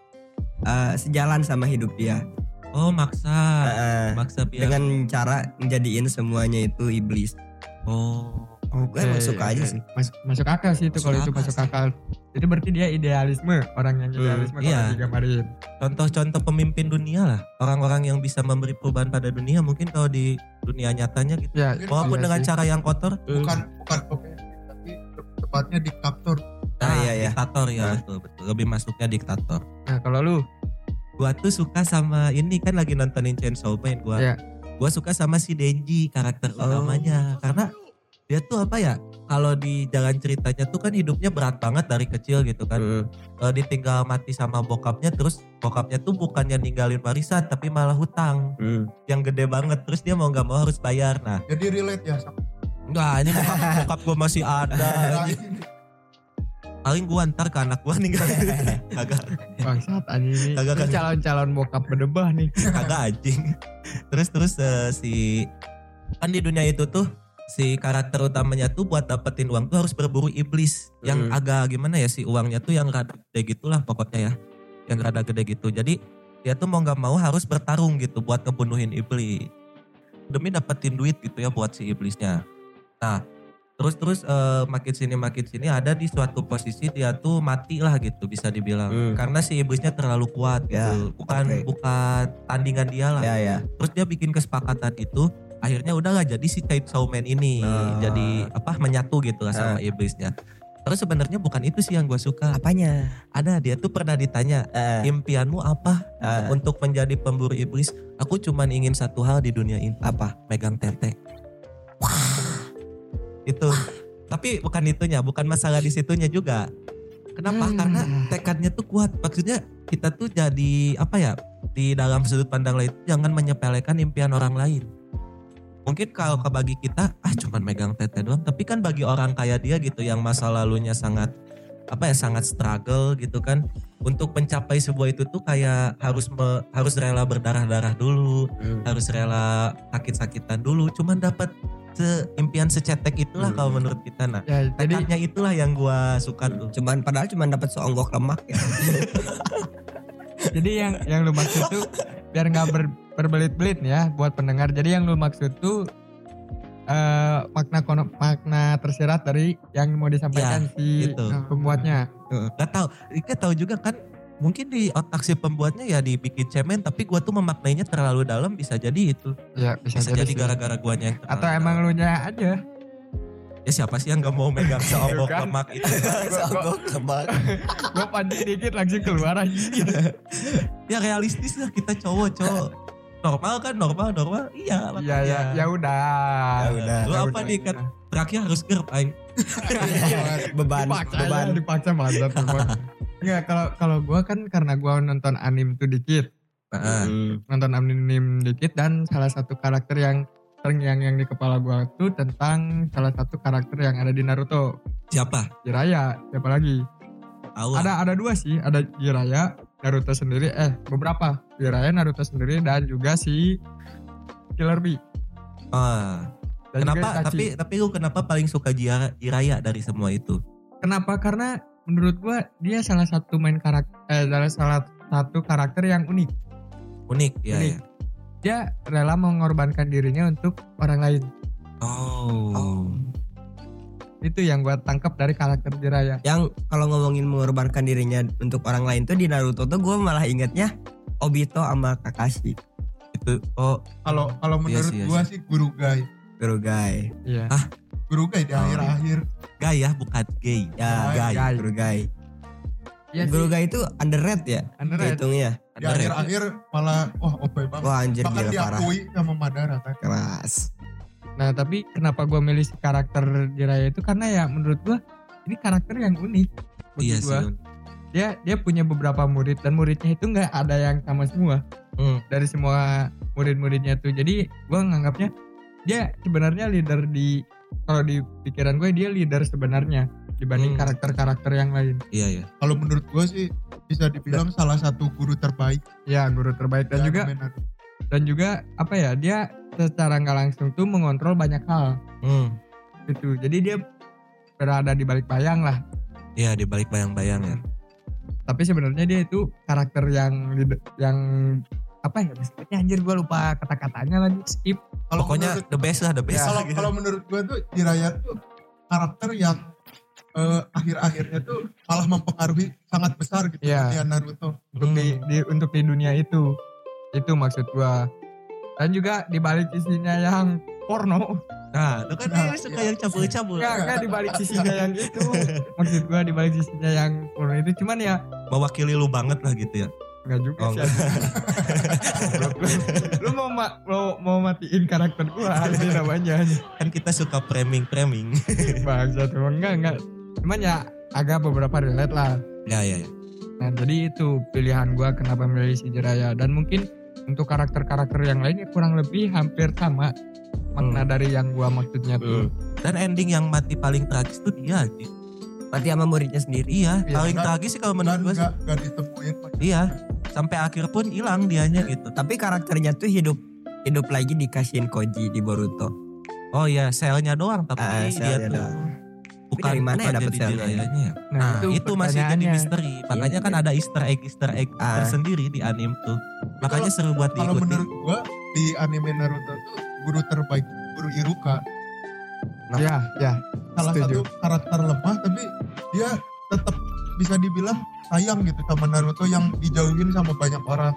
eh, sejalan sama hidup dia. Oh, maksa. Eh, maksa biar. dengan cara menjadiin semuanya itu iblis. Oh. Oh, gue emang suka aja sih. Masuk, masuk akal sih itu Masuk kalau itu masuk sih. akal. Jadi berarti dia idealisme orang yang Hmm, idealisme iya. kalau digambarin. Contoh-contoh pemimpin dunia lah. Orang-orang yang bisa memberi perubahan pada dunia mungkin kalau di dunia nyatanya gitu. Ya, Walaupun iya dengan sih. cara yang kotor. bukan bukan pemimpin tapi tepatnya diktator Ah, iya, iya. Diktator ya, Nah. betul betul. Lebih masuknya diktator. Nah kalau lu, Gua tuh suka sama ini kan lagi nontonin Chainsaw Man gua. Iya. Gua suka sama si Denji karakter Oh. utamanya karena dia tuh apa ya? Kalau di jalan ceritanya tuh kan hidupnya berat banget dari kecil gitu kan. Mm. Eh, ditinggal mati sama bokapnya terus bokapnya tuh bukannya ninggalin warisan tapi malah hutang Mm. yang gede banget terus dia mau nggak mau harus bayar. Nah, jadi relate ya sama enggak ini bokap, bokap gua masih ada. Paling gua ntar ke anak gua ninggalin. <laughs> Agak bangsat anjing ini. Kagak, Ini kagak. calon-calon bokap berdebah nih. kagak anjing terus terus eh, si kan di dunia itu tuh si karakter utamanya tuh buat dapetin uang tuh harus berburu iblis yang Hmm. agak gimana ya si uangnya tuh yang rada gede gitulah pokoknya ya yang rada gede gitu jadi dia tuh mau nggak mau harus bertarung gitu buat ngebunuhin iblis demi dapetin duit gitu ya buat si iblisnya nah terus terus eh, makin sini makin sini ada di suatu posisi dia tuh mati lah gitu bisa dibilang Hmm. karena si iblisnya terlalu kuat Ya, gitu bukan oke. bukan tandingan dia lah Ya ya. terus dia bikin kesepakatan itu akhirnya udah nggak jadi si Chainsaw Man ini Ah. jadi apa menyatu gitu lah sama iblisnya terus sebenarnya bukan itu sih yang gue suka. Apanya? ada dia tuh pernah ditanya Eh, impianmu apa eh, untuk menjadi pemburu iblis aku cuman ingin satu hal di dunia ini. Apa? megang tete. Itu. Tapi bukan itunya bukan masalah di situnya juga. Kenapa? Hmm. karena tekadnya tuh kuat. Maksudnya kita tuh jadi apa ya di dalam sudut pandang lain jangan menyepelekan impian orang lain mungkin kalau ke bagi kita ah cuman megang tete doang tapi kan bagi orang kayak dia gitu yang masa lalunya sangat apa ya sangat struggle gitu kan untuk mencapai sebuah itu tuh kayak harus me- harus rela berdarah-darah dulu Hmm. harus rela sakit-sakitan dulu cuman dapat seimpian secetek itulah Hmm. kalau menurut kita nah Ya, jadi tekadnya itulah yang gua suka tuh Cuman padahal cuman dapat seonggok lemak ya. <laughs> jadi yang yang lu maksud tuh biar nggak ber, berbelit-belit ya buat pendengar. Jadi yang lu maksud tuh eh makna kono, makna tersirat dari yang mau disampaikan si gitu. pembuatnya. Gak tahu, Ika tahu juga kan mungkin di otak si pembuatnya ya dibikin cemen tapi gua tuh memaknainya terlalu dalam bisa jadi itu Ya bisa, bisa jadi gara-gara guanya Atau emang dalam. lu nya aja. ya siapa sih yang gak mau megang <laughs> seonggok Kan. lemak itu seonggok lemak. Gue pancing dikit langsung keluar aja. <laughs> ya realistis lah kita cowok-cowok normal kan? Normal normal. Iya Iya ya ya udah. Ya udah. Lu Ya apa nih kan terakhir harus gerb aing. <laughs> Beban, dipaksa beban. ya, dipaksa banget. Enggak kalau kalau gue kan karena gue nonton anim tuh dikit, Hmm. nonton anim dikit dan salah satu karakter yang terngiang yang di kepala gue tuh tentang salah satu karakter yang ada di Naruto, siapa? Jiraya. Siapa lagi? tahu. Ada ada dua sih, ada Jiraya, Naruto sendiri, eh beberapa Jiraya, Naruto sendiri dan juga si Killer Bee. Ah, Dan kenapa tapi tapi lu kenapa paling suka Jiraya dari semua itu Kenapa? Karena menurut gua dia salah satu main karakter, eh, salah salah satu karakter yang unik. unik ya, Unik. ya. Dia rela mengorbankan dirinya untuk orang lain. Oh. Itu yang gua tangkap dari karakter Jiraya. Yang kalau ngomongin mengorbankan dirinya untuk orang lain tuh di Naruto tuh gue malah ingetnya Obito sama Kakashi. Itu oh kalau kalau Iya menurut sih, iya gua sih. sih guru guy Guru Gai. Iya. guru guy di Oh. akhir-akhir gay ya bukan gay. Ya, Gay. Gay. Guru Gai. Iya Guru. Gai itu underrated ya? Underrated. Hitungnya. di Underrated. akhir-akhir malah wah OP banget Wah anjir bahkan gila parah. diakui sama Madara kan Keras. Nah tapi kenapa gua milih si karakter Jiraya itu karena ya menurut gua ini karakter yang unik. Bagi Iya gua. sih. Dia dia punya beberapa murid dan muridnya itu nggak ada yang sama semua. Hmm. dari semua murid-muridnya tuh. Jadi gue nganggapnya dia sebenarnya leader di kalau di pikiran gue dia leader sebenarnya dibanding Hmm. karakter-karakter yang lain. Iya ya. kalau menurut gua sih bisa dibilang salah satu guru terbaik Ya guru terbaik dan di juga Naruto. dan juga apa ya dia secara nggak langsung tuh mengontrol banyak hal Hmm. gitu. Jadi dia berada di balik bayang lah. Iya di balik bayang-bayang ya. Tapi sebenarnya dia itu karakter yang yang apa ya disebutnya anjir gue lupa kata-katanya lagi skip Kalau Pokoknya menurut- the best lah the best. kalau lah gitu. kalau menurut gue tuh Jiraiya tuh karakter yang eh, akhir-akhirnya tuh malah mempengaruhi sangat besar gitu Iya. dunia Naruto. untuk di, Hmm. di- untuk di dunia itu itu maksud gua dan juga di balik isinya yang porno. Nah, itu kan Nah, suka yang cabul-cabul. enggak enggak di balik sisinya yang itu. Maksud gua di balik sisinya yang porno itu. Cuman ya Mewakili lu banget lah gitu ya. enggak juga Oh, sih. lu, <laughs> lu mau, ma- mau mau matiin karakter gua ini namanya. Kan kita suka framing-framing. <laughs> bangsa tuh enggak enggak. Cuman ya agak beberapa relate lah. Ya ya ya. Nah jadi itu pilihan gua kenapa memilih si Jiraya. Dan mungkin untuk karakter-karakter yang lainnya kurang lebih hampir sama makna dari yang gua maksudnya tuh. Dan ending yang mati paling tragis tuh dia aja. Mati sama muridnya sendiri. Iya, Iya. paling Dan- tragis sih kalau menurut gue. nggak nggak ditemuin. Iya, sampai akhir pun hilang dianya gitu. Tapi karakternya tuh hidup hidup lagi dikasihin Koji di Boruto. Oh iya, selnya doang tapi Ah, dia tuh doang. Bukan dari mana ya selnya? dirayanya ya. Nah, Nah, itu, masih jadi misteri. Makanya kan ada Easter egg Easter egg Ah. tersendiri di anime tuh. Makanya seru buat Kalau diikuti. menurut gua di anime Naruto tuh guru terbaik guru Iruka Ya, ya. salah Setuju. satu karakter lemah tapi dia tetap bisa dibilang sayang gitu sama Naruto yang dijauhin sama banyak orang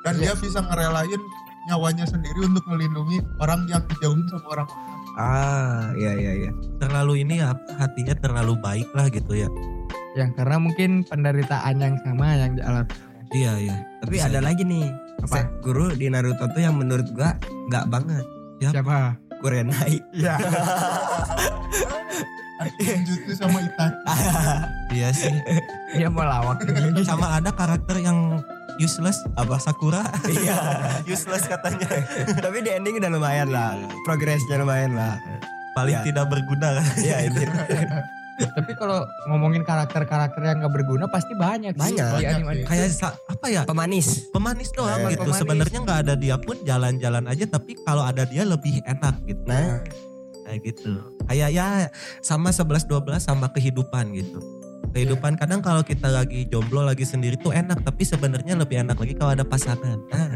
dan dia bisa ngerelain nyawanya sendiri untuk melindungi orang yang dijauhin sama orang Ah, iya iya iya. Terlalu ini ya hatinya terlalu baik lah gitu ya. Yang karena mungkin penderitaan yang sama yang dialami. Iya iya. Tapi Bisa ada jadi. lagi nih. Apa? Guru di Naruto tuh yang menurut gua nggak banget. Siapa? Kurenai. Iya. <laughs> Jutsu sama Itachi <laughs> Iya sih. Dia mau lawak. Sama ada karakter yang useless apa Sakura? <laughs> Iya. <laughs> useless katanya. <laughs> Tapi di ending udah lumayan lah. Progresnya lumayan lah. Paling Ya. tidak berguna kan. Iya itu. Tapi kalau ngomongin karakter-karakter yang gak berguna pasti banyak. sih Banyak. Di Banyak anime. sih. Kayak sa- apa ya? Pemanis. Pemanis doang Eh, gitu. Sebenarnya nggak ada dia pun jalan-jalan aja tapi kalau ada dia lebih enak gitu. Nah, Kayak gitu. Kayak ya sama 11 12 sama kehidupan gitu. Kehidupan kadang kalau kita lagi jomblo lagi sendiri tuh enak tapi sebenarnya lebih enak lagi kalau ada pasangan. Nah,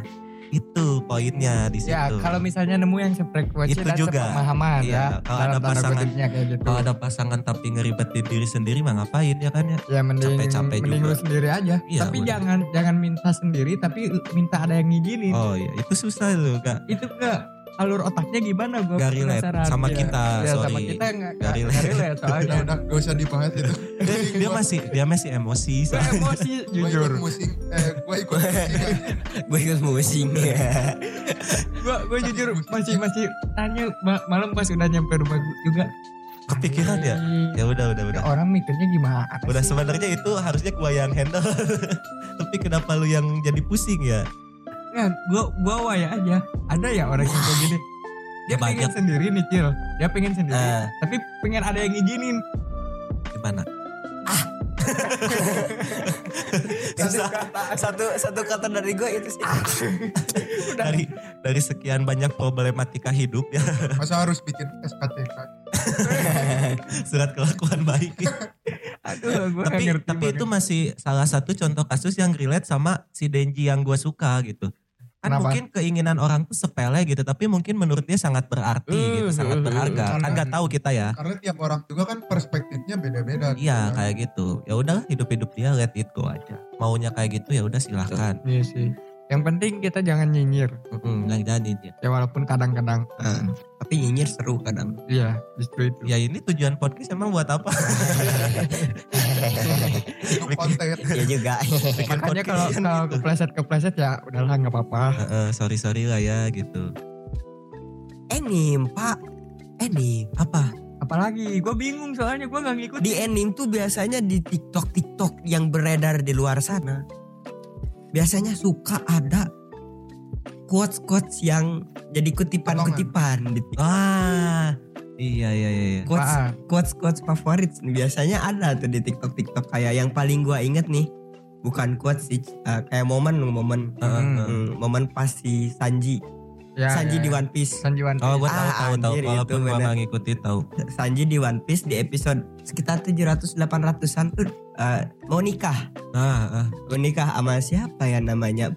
itu poinnya di situ. Ya, kalau misalnya nemu yang sefrekuensi Itu dan juga. sepemahaman Iya, ya. kalau ada pasangan- gitu. kalau ada pasangan tapi ngeribetin diri sendiri mah ngapain ya kan ya? ya mending capek-capek mending juga. sendiri aja. Iya, tapi bener. jangan jangan minta sendiri tapi minta ada yang ngizinin. Oh iya, itu susah tuh kak. Itu enggak alur otaknya gimana gue Gak relate sama kita, ya, sama sorry. kita enggak Gak relate. relate soalnya. <laughs> udah gak usah dibahas itu Dia, dia masih dia masih emosi. Gue emosi gue <laughs> jujur. ikut musik eh gue ikut musik <laughs> gue ikut musing ya. Gue gue jujur masih masih tanya ma- malam pas udah nyampe rumah gua juga. Kepikiran ya? Ya udah udah udah. Orang mikirnya gimana? Udah sebenarnya itu harusnya gua yang handle. Tapi kenapa lu yang jadi pusing ya? Nggak, gua gua waya aja. Ada ya orang yang kayak gini. Dia Banyak. pengen sendiri nih Cil. Dia pengen sendiri. Ah. Tapi pengen ada yang ngizinin. Gimana? <laughs> satu kata satu satu kata dari gue itu sih. <laughs> Dari dari sekian banyak problematika hidup ya <laughs> masa harus bikin SKTK surat kelakuan baik. Aduh, gue tapi tapi itu masih salah satu contoh kasus yang relate sama si Denji yang gua suka gitu. Kan Kenapa? mungkin keinginan orang tuh sepele gitu, tapi mungkin menurut dia sangat berarti gitu, Uh, sangat uh, uh, berharga. uh, Kan nggak tahu kita ya. karena tiap orang juga kan perspektifnya beda-beda gitu Iya kan. kayak gitu. Ya udah hidup-hidup dia let it go aja. Maunya kayak gitu ya udah silahkan. Iya sih. Yang penting kita jangan nyinyir. Yang jadi dia. Ya walaupun kadang-kadang. Ah, tapi nyinyir seru kadang. Iya, justru itu. Ya ini tujuan podcast emang buat apa? <laughs> Konten Iya juga. Makanya kalau kan kalau gitu. kepleset-kepleset ya udahlah nggak apa-apa. Heeh, sorry sorry lah ya gitu. Anime pak. Anime. Apa? Apalagi gue bingung soalnya gue nggak ngikut. Di anime tuh biasanya di TikTok TikTok yang beredar di luar sana. Biasanya suka ada quotes quotes yang jadi kutipan kutipan. Ah, Iya iya iya. iya. Quotes Apaan? quotes quotes favorit biasanya ada tuh di TikTok TikTok kayak yang paling gua inget nih bukan quotes sih eh, kayak momen momen Heeh, Hmm. heeh. hmm, momen pas si Sanji Ya, Sanji ya, di ya. One Piece Sanji One Oh gue Piece. tahu Ah, tahu tahu walaupun gue bener. nggak ngikuti tahu. Sanji di One Piece di episode sekitar 700 800-an tuh eh, mau nikah Nah, ah. mau nikah sama siapa ya namanya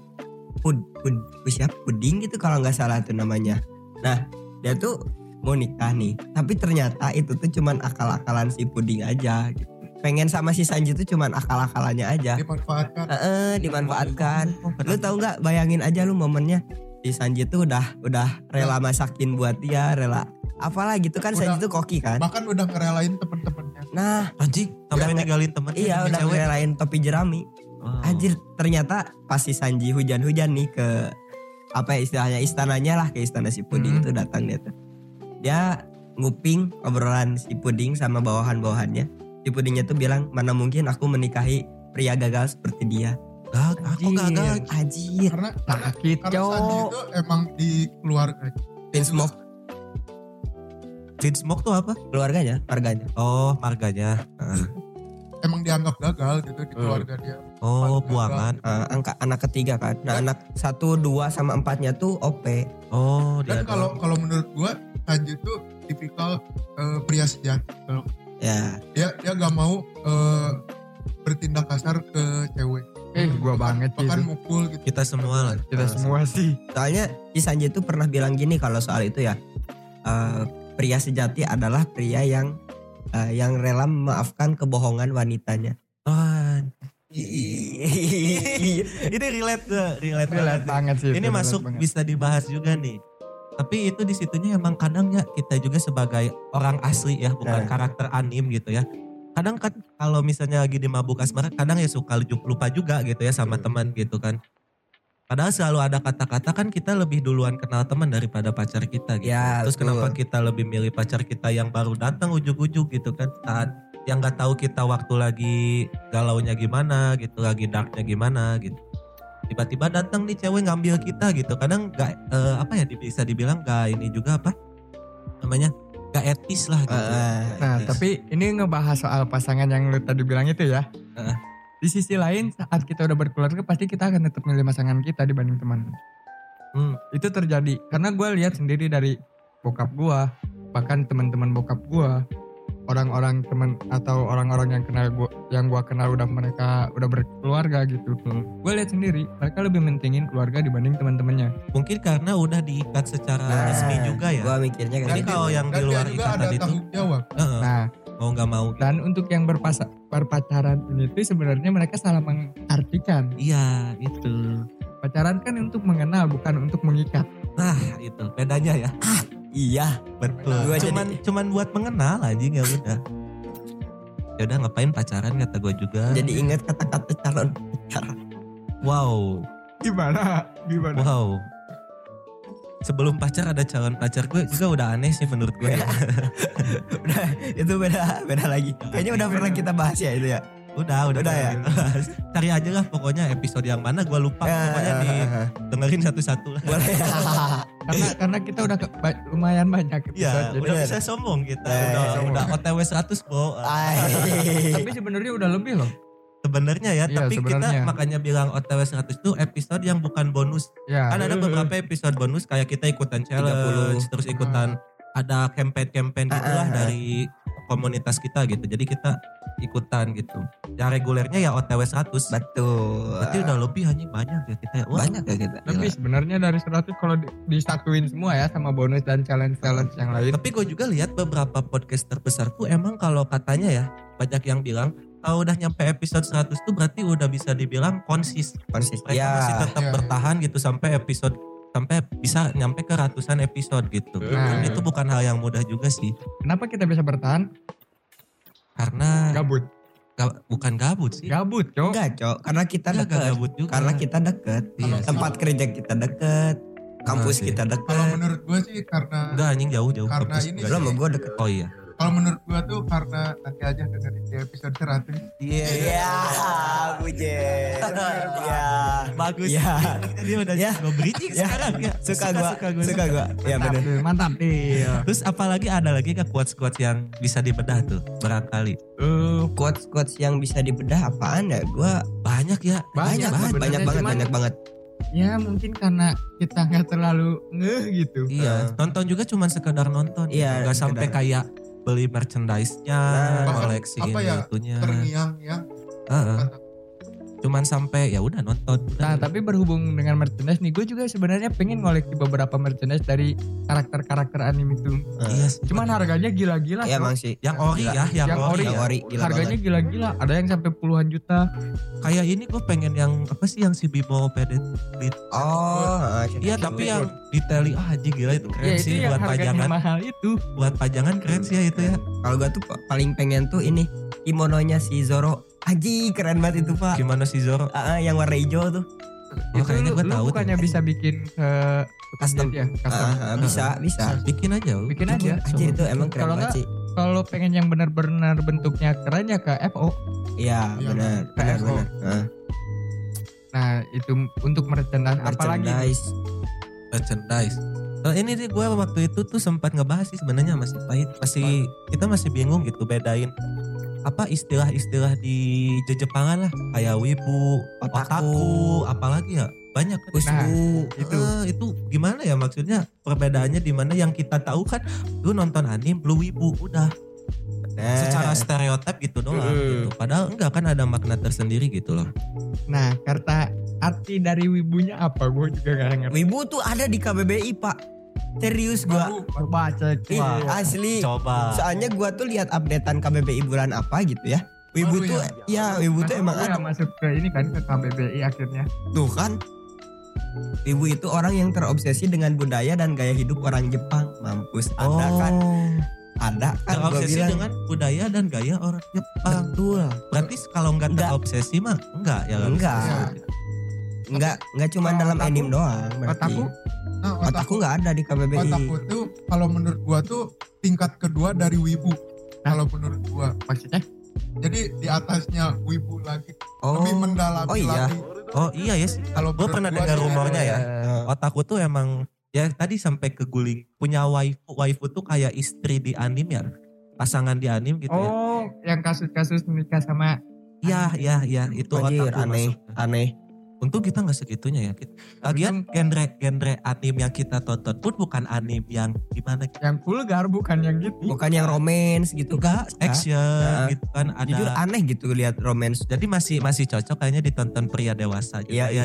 Pud, Pud, Pud- siapa Puding gitu kalau nggak salah tuh namanya nah dia tuh mau nikah nih tapi ternyata itu tuh cuman akal-akalan si Puding aja gitu. pengen sama si Sanji tuh cuman akal-akalannya aja dimanfaatkan Heeh, dimanfaatkan Oh, lu tahu nggak bayangin aja lu momennya si Sanji tuh udah udah rela masakin buat dia rela apalah gitu kan Udah. Sanji tuh koki kan bahkan udah ngerelain temen-temennya nah anjing sampai Udah- ninggalin temennya iya udah cewek. ngerelain topi jerami Wow. Anjir ternyata pas si Sanji hujan-hujan nih ke apa ya istilahnya istananya lah ke istana si Puding Hmm. itu datang dia tuh. Dia nguping obrolan si Puding sama bawahan-bawahannya. Si Pudingnya tuh bilang mana mungkin aku menikahi pria gagal seperti dia. Gag- aku gagal. Anjir. karena karena, Sakit, karena cowok. itu emang di keluarga Pin smoke Clean smoke tuh apa? keluarganya, marganya. Oh marganya. emang dianggap gagal gitu di keluarga dia Oh buangan. Eh, angka anak ketiga kan. Nah anak satu, dua sama empatnya tuh OP. Oh dia dan kalau kalau menurut gua Sanji itu tipikal eh, pria sejati Ya. dia dia gak mau eh, bertindak kasar ke cewek Eh, gua banget sih bahkan mukul gitu kita semua lah. Kita semua sih. Soalnya si Sanji tuh pernah bilang gini kalau soal itu ya. eh, pria sejati adalah pria yang eh, yang rela memaafkan kebohongan wanitanya. Ah, ini relate tuh, relate, Relate banget. sih. Ini masuk banget. bisa dibahas juga nih. Tapi itu di situnya emang kadang ya kita juga sebagai orang asli ya, bukan Nah. karakter anim gitu ya. Kadang kan kalau misalnya lagi di mabuk asmara, kadang ya suka lupa juga gitu ya sama teman gitu kan. Padahal selalu ada kata-kata kan kita lebih duluan kenal teman daripada pacar kita gitu. Ya, Terus betul. kenapa kita lebih milih pacar kita yang baru datang ujuk-ujuk gitu kan saat yang nggak tahu kita waktu lagi galaunya gimana gitu, lagi darknya gimana gitu. Tiba-tiba datang nih cewek ngambil kita gitu. Kadang nggak eh, apa ya bisa dibilang nggak ini juga apa namanya nggak etis lah gitu. Eh, Nah, Etis. tapi ini ngebahas soal pasangan yang lu tadi bilang itu ya. Heeh. Di sisi lain saat kita udah berkeluarga pasti kita akan tetap milih pasangan kita dibanding teman. Hmm. Itu terjadi karena gue lihat sendiri dari bokap gue, bahkan teman-teman bokap gue, orang-orang teman atau orang-orang yang kenal gua, yang gua kenal udah mereka udah berkeluarga gitu. Gue lihat sendiri mereka lebih mentingin keluarga dibanding teman-temannya. Mungkin karena udah diikat secara Nah, resmi juga ya. Gua mikirnya gitu. kalau yang di luar ikatan itu jawab heeh, Nah, mau nggak mau. dan untuk yang berpasa, berpacaran ini tuh sebenarnya mereka salah mengartikan. Iya itu. Pacaran kan untuk mengenal bukan untuk mengikat. Nah itu bedanya ya. Iya. Betul. Gua cuman cuman buat mengenal anjing ya udah. Ya udah ngapain pacaran kata gue juga. Jadi ingat kata-kata calon pacar. wow, Gimana? Gimana? wow. Sebelum pacar ada calon pacar gue juga udah aneh sih menurut gue. ya. <laughs> udah itu beda beda lagi. Kayaknya udah pernah kita bahas ya itu ya. Udah, udah, Udah ya? <laughs> Cari aja lah pokoknya episode yang mana gue lupa. Pokoknya di dengerin satu-satu lah. <laughs> Boleh. karena karena kita udah ke- ba- lumayan banyak episode. Iya, jadi- udah bisa sombong kita. Udah, sombong. udah OTW 100, Bo. Ay. <laughs> tapi sebenarnya udah lebih loh. Sebenarnya ya, Iya, tapi sebenarnya. kita makanya bilang OTW 100 itu episode yang bukan bonus. Ya. Kan ada beberapa episode bonus kayak kita ikutan challenge, terus ikutan ada campaign-campaign Ah, gitulah ah, ah. dari komunitas kita gitu. Jadi kita ikutan gitu. Yang regulernya ya OTW 100. Betul. Berarti udah lebih hanya banyak ya kita. ya. Wah, banyak ya kita. Lebih sebenarnya dari 100 kalau di- disatuin semua ya sama bonus dan challenge-challenge yang lain. Tapi gue juga lihat beberapa podcast terbesar tuh emang kalau katanya ya banyak yang bilang kalau udah nyampe episode 100 tuh berarti udah bisa dibilang konsis. Konsisten. Mereka Ya. masih tetap Iya, iya. bertahan gitu sampai episode sampai bisa nyampe ke ratusan episode gitu. Nah. Dan itu bukan hal yang mudah juga sih. Kenapa kita bisa bertahan? Karena Gabut. ga- bukan gabut sih. Gabut, Cok. Enggak, Cok. Karena kita Enggak, dekat. gabut juga. Karena kita dekat. Iya. Tempat kerja kita dekat. Kampus sih. kita kalau dekat. menurut gue sih karena Enggak anjing jauh-jauh. Karena kampus ini sama gue deket. Oh iya. Kalau menurut gua tuh karena nanti aja dengerin di episode 100 Iya. Iya, <laughs> Bujet. Iya. Bagus. Iya. Dia udah Ya. gue bridging Ya. sekarang ya. Suka gua, gua. suka gua. Iya benar. mantap nih. Terus apalagi ada lagi kan quotes-quotes yang bisa dibedah tuh barangkali. Hmm, quotes quotes yang bisa dibedah apaan ya? Gua Banyak ya. banyak, banyak, sebenarnya, banyak banget, banyak banget. Ya mungkin karena kita nggak terlalu ngeh gitu. Iya, nonton juga cuma sekedar nonton. Iya, Gak sampai kayak beli merchandise-nya, Nah, koleksi apa ini ya, itunya. terngiang-ngiang Heeh. Cuman sampai ya udah nonton. Nah Udah. tapi berhubung dengan merchandise nih, gue juga sebenarnya pengen ngoleksi beberapa merchandise dari karakter-karakter anime itu. iya sih. Cuman harganya gila-gila. Iya Bro. emang sih. yang ori Gila. ya, yang, Yang ori. ori. ya. Yang ori gila Harganya banget. gila-gila. Ada yang sampai puluhan juta. Kayak ini gue pengen yang apa sih yang si Bimo Pedet. Oh, ah, Iya tapi yang detaili ah anjing gila itu keren Ya itu sih yang buat harganya pajangan. mahal itu. Buat pajangan keren sih ya itu ya. kalau gua tuh pa- paling pengen tuh ini kimononya si Zoro. Aji keren banget itu pak. Gimana si Zoro? Ah, ah, yang warna hijau tuh. Oh, itu kayaknya lu tahu tuh. bukannya bisa bikin ke Custom. ya, custom. Ah, ah, bisa, bisa. Bikin aja lu. Bikin aja. Anjir itu emang keren Kalau banget sih. Kalau pengen yang benar-benar bentuknya keren ya ke FO. Iya, Iya, benar, benar, PSO. benar. Ah, Nah itu untuk merchandise apalagi merchandise. merchandise. Nah, ini nih gue waktu itu tuh sempat ngebahas sih sebenarnya masih pahit, masih kita masih bingung gitu bedain apa istilah-istilah di Jepangan lah kayak wibu, Otaku. otaku, apalagi ya banyak kan. Kusbu. itu. Eh, itu gimana ya maksudnya perbedaannya di mana yang kita tahu kan lu nonton anime lu wibu udah Nah, secara stereotip gitu doang Mm. gitu. Padahal enggak kan ada makna tersendiri gitu loh. Nah kata arti dari wibunya apa? Gue juga gak ngerti. Wibu tuh ada di KBBI, Pak. Serius gua. Baca Ih, Wah. asli. Coba. Soalnya gua tuh lihat updatean KBBI bulan apa gitu ya. Wibu Baru tuh ya, Wibu tuh emang ada. masuk ke ini kan ke KBBI akhirnya. Tuh kan. Wibu itu orang yang terobsesi dengan budaya dan gaya hidup orang Jepang. Mampus ada kan? Ada kan terobsesi bilang. dengan budaya dan gaya orang Jepang. Betul. Berarti kalau nggak Enggak. terobsesi mah enggak ya nggak Enggak. Bisa. Enggak, enggak cuma Kalau dalam otaku- anime doang berarti. Otaku nah Otaku otaku enggak ada di KBBI. otaku tuh kalau menurut gua tuh tingkat kedua dari wibu kalau menurut gua maksudnya jadi di atasnya wibu lagi Oh. lebih mendalami Oh iya. lagi Oh iya ya sih. kalau menurut pernah gua dengar rumornya ya. Eh, Otaku tuh emang ya tadi sampai ke guling punya waifu. Waifu tuh kayak istri di anime ya. Pasangan di anime gitu ya. Oh yang kasus-kasus menikah sama Iya, iya, iya. Itu Anjir, otaku aneh, masuknya. aneh. Untung kita nggak segitunya ya. Kita- Lagian genre genre anime yang kita tonton pun bukan anime yang gimana gitu. yang vulgar bukan yang gitu. Bukan yang romance gitu. Enggak, action Nah, gitu kan ada. Jujur aneh gitu lihat romance. Jadi masih masih cocok kayaknya ditonton pria dewasa gitu. Iya, iya,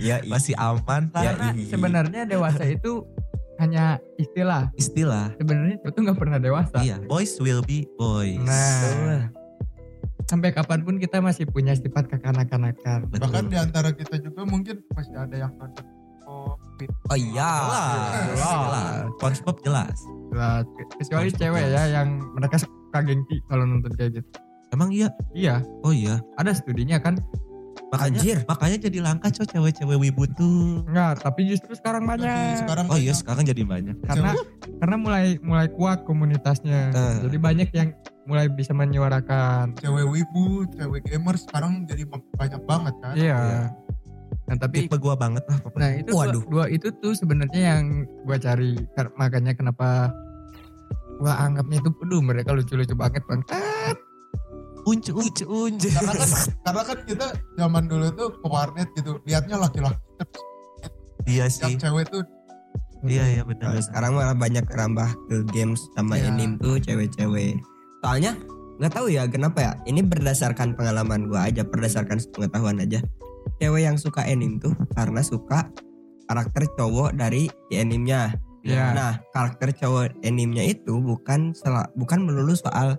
iya. Masih aman lah. Ya, Karena iya. sebenarnya dewasa itu hanya istilah. Istilah. Sebenarnya itu nggak pernah dewasa. Iya, boys will be boys. Nah, sampai kapan pun kita masih punya sifat kekanak-kanakan. Bahkan di antara kita juga mungkin masih ada yang nonton oh, fit. Oh iya. jelas, jelas. SpongeBob jelas. Nah, kecuali cewek ya yang mereka suka gengsi kalau nonton kayak gitu. Emang iya? Iya, Oh iya. ada studinya kan. Makanya Anjir. makanya jadi langka cowok cewek-cewek wibu tuh. Enggak, tapi justru sekarang Jadi banyak. sekarang Oh iya sekarang jadi banyak. Karena karena mulai mulai kuat komunitasnya. Eh. Jadi banyak yang mulai bisa menyuarakan. cewek wibu cewek gamer sekarang jadi banyak banget kan Iya. Nah, tapi Tipe gua banget lah pokoknya. Nah itu dua, Waduh. dua itu tuh sebenarnya yang gua cari makanya kenapa gua anggapnya itu aduh mereka lucu-lucu banget bang Uncu uncu uncu. karena kan karena kan kita zaman dulu tuh ke warnet gitu lihatnya laki-laki Iya yang sih. cewek tuh Iya iya benar. Nah, sekarang malah banyak kerambah ke games sama Iya. anime tuh cewek-cewek. Soalnya nggak tahu ya kenapa ya. Ini berdasarkan pengalaman gua aja, berdasarkan pengetahuan aja. Cewek yang suka anime tuh karena suka karakter cowok dari di animenya. Iya. Nah, karakter cowok animenya itu bukan sel- bukan melulu soal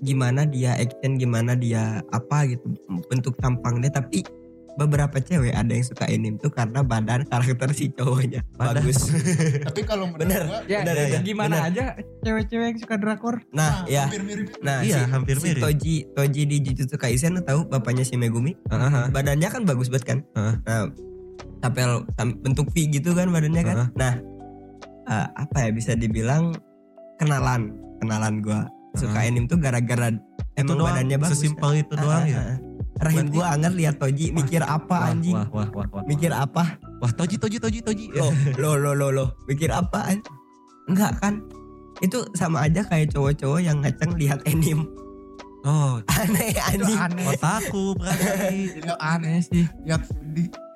gimana dia action, gimana dia apa gitu bentuk tampang dia, tapi beberapa cewek ada yang suka anime tuh karena badan karakter si cowoknya Badan. bagus. <laughs> tapi kalau Bener. gua ya, Benar, ya, ya, gimana benar. aja cewek-cewek yang suka drakor Nah, ya. hampir mirip Nah, Iya, si, hampir si mirip. Toji Toji di Jujutsu Kaisen tahu bapaknya si Megumi? Heeh. Badannya kan bagus banget kan? Heeh. Nah, tapel bentuk V gitu kan badannya kan? Heeh. Nah, eh, apa ya bisa dibilang kenalan, kenalan gua suka anime tuh gara-gara itu emang doang badannya bagus. sesimpel itu doang Ah, ya ah, ah. Rahim gua anget lihat Toji mikir apa Wah, anjing? wah wah wah wah Mikir apa? wah toji toji toji toji Loh, lo lo lo lo mikir apa anjing? Enggak kan? Itu sama aja kayak cowok-cowok yang ngaceng lihat anime. oh <laughs> Aneh Itu anjing. aneh. otaku berarti Itu aneh sih. lihat <laughs>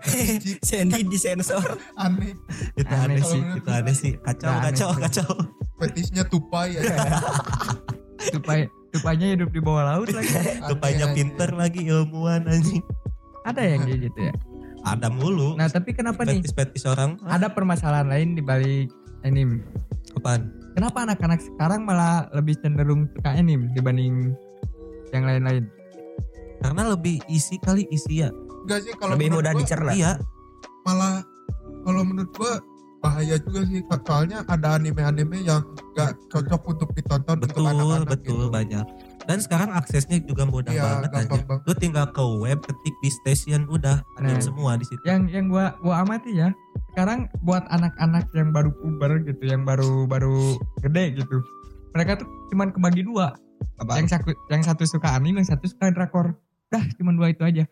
Cindy Sandy disensor. aneh itu aneh, Aneh sih itu aneh sih kacau Aneh kacau sih. kacau fetisnya tupai ya <laughs> Tupai, tupainya hidup di bawah laut lagi. <laughs> Tupainya pinter lagi ilmuwan anjing Ada yang kayak gitu ya. ada mulu Nah tapi kenapa nih? petis-petis orang Ada permasalahan lain di balik anime. apaan Kenapa anak-anak sekarang malah lebih cenderung suka anime dibanding yang lain-lain? karena lebih isi kali isi ya enggak sih kalau Lebih mudah dicerna. iya malah kalau menurut gua bahaya juga sih soalnya ada anime-anime yang gak cocok untuk ditonton betul untuk anak-anak betul gitu. banyak dan sekarang aksesnya juga mudah Iya, banget aja banget. lu tinggal ke web ketik di station udah ada Nah. semua di situ Yang yang gua gua amati ya. Sekarang buat anak-anak yang baru puber gitu, yang baru baru gede gitu. Mereka tuh cuman kebagi dua. Apa? Yang satu yang satu suka anime, yang satu suka drakor. Dah, cuman dua itu aja.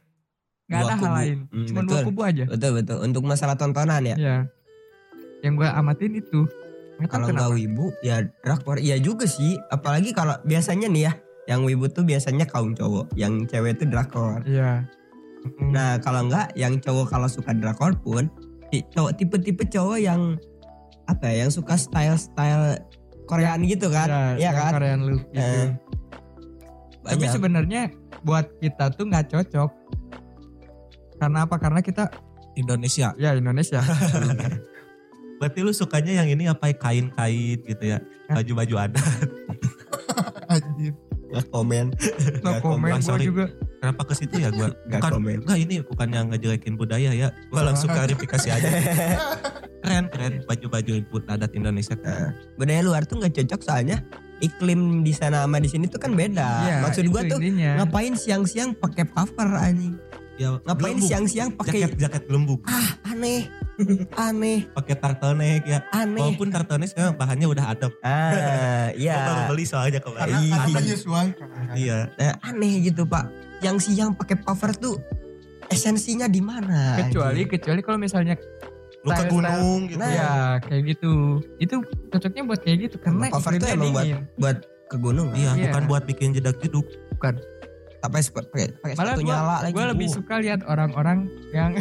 Gak Dua ada hal lain. Hmm, Cuman dua kubu aja. Betul betul. Untuk masalah tontonan ya. Iya. Yang gue amatin itu. Kalau nggak wibu ya drakor. Iya juga sih. Apalagi kalau biasanya nih ya, yang wibu tuh biasanya kaum cowok, yang cewek tuh drakor. Iya. Hmm. Nah kalau nggak, yang cowok kalau suka drakor pun, cowok tipe-tipe cowok yang apa ya, yang suka style-style Koreaan gitu kan? Iya yang kan? Korean look gitu. Eh, Tapi sebenarnya buat kita tuh nggak cocok. Karena apa? Karena kita Indonesia ya Indonesia. <laughs> berarti lu sukanya yang ini apa? Kain-kain gitu ya? Hah? baju-baju adat. <laughs> Anjir. Nggak komen, comment komen, gue sorry. juga. kenapa ke situ ya gua? <laughs> Nggak bukan komen. enggak ini bukan yang ngejelekin budaya ya. Gua langsung klarifikasi aja. <laughs> Keren keren. Baju-baju adat Indonesia. Nah, budaya luar tuh nggak cocok soalnya iklim di sana sama di sini tuh kan beda. Iya, Maksud gua tuh intinya. ngapain siang-siang pakai puffer anjing? ya Ngapain siang-siang pakai jaket jaket gelembung ah aneh, aneh, pakai turtleneck ya aneh. walaupun turtleneck sekarang bahannya udah adem Ah, Gua baru iya. beli soalnya karena kemarin karena menyesuaikan iya Nah, aneh gitu pak. Yang siang pakai puffer tuh esensinya di mana? kecuali anjing? kecuali kalau misalnya lu ke gunung gitu Nah. ya kayak gitu. Itu cocoknya buat kayak gitu karena Puffer tuh emang buat buat ke gunung. iya Iya. bukan buat bikin jedak jeduk Tak pakai sepatu pakai pakai sepatu gua- nyala lagi. Gue lebih Uh, suka lihat orang-orang yang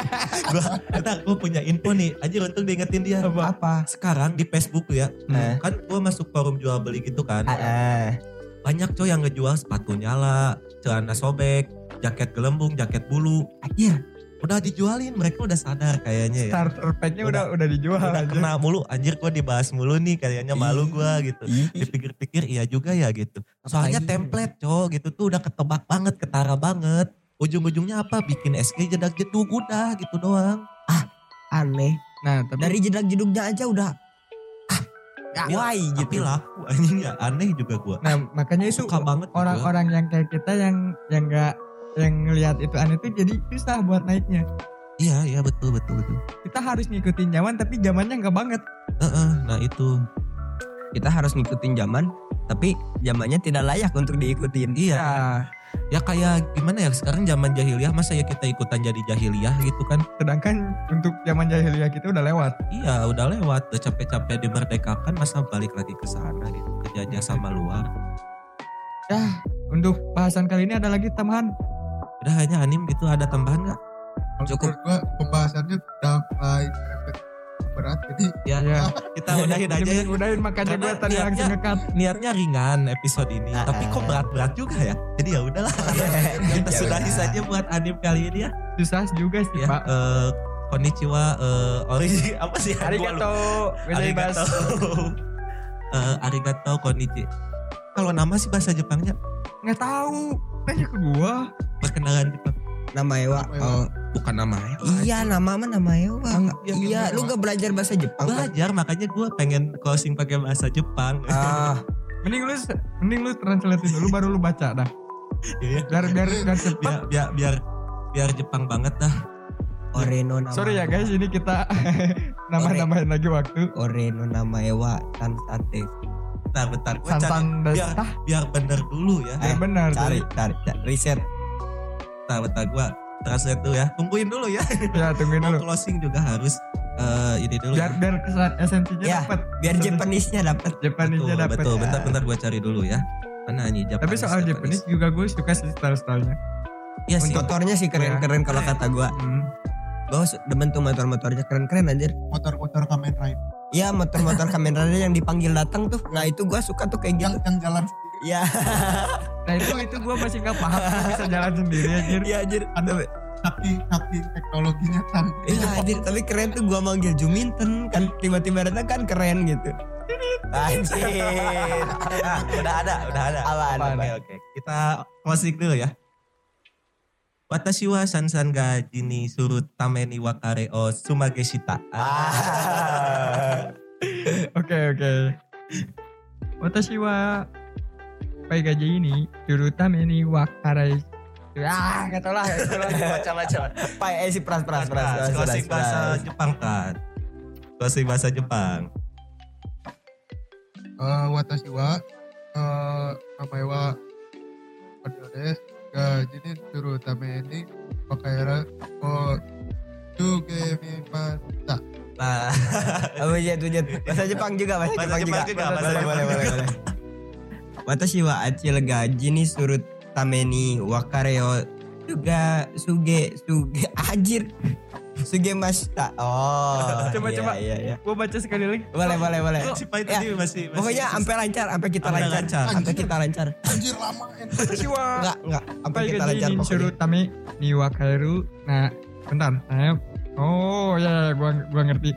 <laughs> gua kita gua punya info nih aja untuk diingetin dia apa? sekarang di Facebook ya Eh. kan gua masuk forum jual beli gitu kan ah. banyak coy yang ngejual sepatu nyala celana sobek jaket gelembung jaket bulu Anjir, udah dijualin mereka udah sadar kayaknya ya. Starter packnya udah udah dijual udah aja. kena mulu. Anjir gua dibahas mulu nih kayaknya malu gua gitu. dipikir-pikir iya juga ya gitu. Soalnya template cowok gitu tuh udah ketebak banget ketara banget. Ujung-ujungnya apa? Bikin SG jedak jeduk udah gitu doang. Aneh. Nah, tapi Dari jedak jeduknya aja udah ah, why tapi gitu. laku anjing ya aneh juga gua. Nah makanya itu orang-orang yang kayak kita yang yang enggak yang ngelihat itu aneh tuh jadi susah buat naiknya. iya iya betul betul betul Kita harus ngikutin zaman tapi zamannya enggak banget. Heeh, nah itu Kita harus ngikutin zaman, tapi zamannya tidak layak untuk diikutin. iya Ya, ya kayak gimana ya sekarang zaman jahiliyah masa ya kita ikutan jadi jahiliyah gitu kan sedangkan untuk zaman jahiliyah kita udah lewat. iya udah lewat udah capek-capek dimerdekakan masa balik lagi ke sana gitu kejajah sama luar Untuk bahasan kali ini ada lagi tambahan. Udah hanya anim gitu ada tambahan nggak Cukup. Gua pembahasannya udah mulai berat jadi ya, Ya. kita udahin aja ya Udahin, makanya gue tadi niatnya- langsung ngekat. niatnya ringan episode ini Ah, tapi kok ah. berat-berat juga ya jadi ya udahlah <laughs> kita Ya sudahi udah. saja buat anim kali ini ya Susah juga sih, ya Pak. eh, konnichiwa eh, origi <laughs> apa sih. Arigato. arigato <laughs> Eh, arigato konnichi kalau nama sih bahasa Jepangnya Nggak tahu. Nanya ke gua. perkenalan Jepang Nama Ewa. Nama Ewa. Oh, bukan nama ya iya nama mah nama Ewa. Iya, Iya, nama lu Ewa. gak belajar bahasa Jepang kan? belajar makanya gue pengen closing pakai bahasa Jepang Ah, <laughs> Mending lu mending lu translatein dulu baru lu baca dah. Iya. Biar biar biar cepet. biar biar biar biar Jepang banget dah Oreno nama. Sorry ya guys, ini kita <laughs> nambah-nambahin lagi waktu. Oreno nama Ewa tan sate. Bentar bentar gue cari biar biar bener dulu ya Ya benar. Cari, tuh. cari, cari. riset. bentar bentar gue translate dulu ya tungguin dulu ya Ya tungguin <laughs> dulu. closing juga harus eh, ini dulu Biar ya. biar kesan esensinya Ya, dapat. Biar Japanese-nya dapat. Japanese-nya betul, dapat. betul ya. bentar bentar gue cari dulu ya mana nih Japanese Tapi soal Japanese juga gue suka sih style-stylenya. Iya sih Motornya sih keren-keren kalau kata gua. Hmm. Gue demen tuh motor-motornya keren-keren anjir. motor-motor Kamen Rider Iya motor-motor Kamen Rider yang dipanggil datang tuh. Nah itu gua suka tuh kayak yang gitu. yang jalan Iya. Nah itu itu gue masih nggak paham bisa jalan sendiri anjir. Iya anjir. ada saking saking teknologinya canggih Iya anjir. Tapi keren tuh gua manggil Juminten kan tiba-tiba datang kan keren gitu. Anjir. Ah, <laughs> udah ada udah ada Apaan? oke oke kita closing dulu ya Watashi wa sansan ga jini surut tameni wakare o sumageshita. Ah. <laughs> Oke oke. Watashi wa pai gaji ini jurutame ni wakarai. Ah, nggak tau lah. Macam-macam. Pak eh si pras pras pras. pras, bahasa. Jepang kan. Closing bahasa Jepang. Eh, watashi wa eh, namae wa Konyo desu ga jinin suru tame ni wakaera o sugemimashita Nah, Oh iya tuh. Bahasa Jepang juga, bahasa, Bahasa Jepang, Jepang juga. juga, bahasa boleh, Jepang boleh, juga. boleh, boleh. Watashi wa achil gaji ni surut tameni wakare o suga suge suge ajir suge mashita. Oh. <laughs> Coba, iya, coba. Iya, iya. Gue baca sekali lagi. Boleh, boleh, boleh. si Pai Ya, tadi masih, masih Pokoknya sampai lancar, sampai kita Sampai lancar, sampai kita lancar. anjir lama en. Watashi wa Enggak, enggak, sampai pai kita lancar pokoknya. jurutame ni wakaeru. Nah, bentar. Nah, oh ya, ya gua gua ngerti.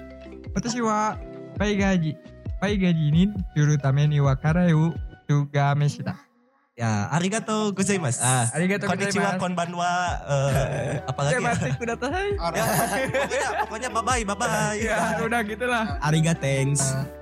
Watashi wa pai gaji pai gaji ini jurutame ni wakarai juga meshita. Ya, arigato gozaimasu. Ah, Arigato Konnichiwa, gozaimasu. konbanwa, eh, <laughs> apalagi Ya, batik udah tahu. Ya, pokoknya, pokoknya bye bye, bye bye. Ya, udah gitulah. ariga thanks. Eh,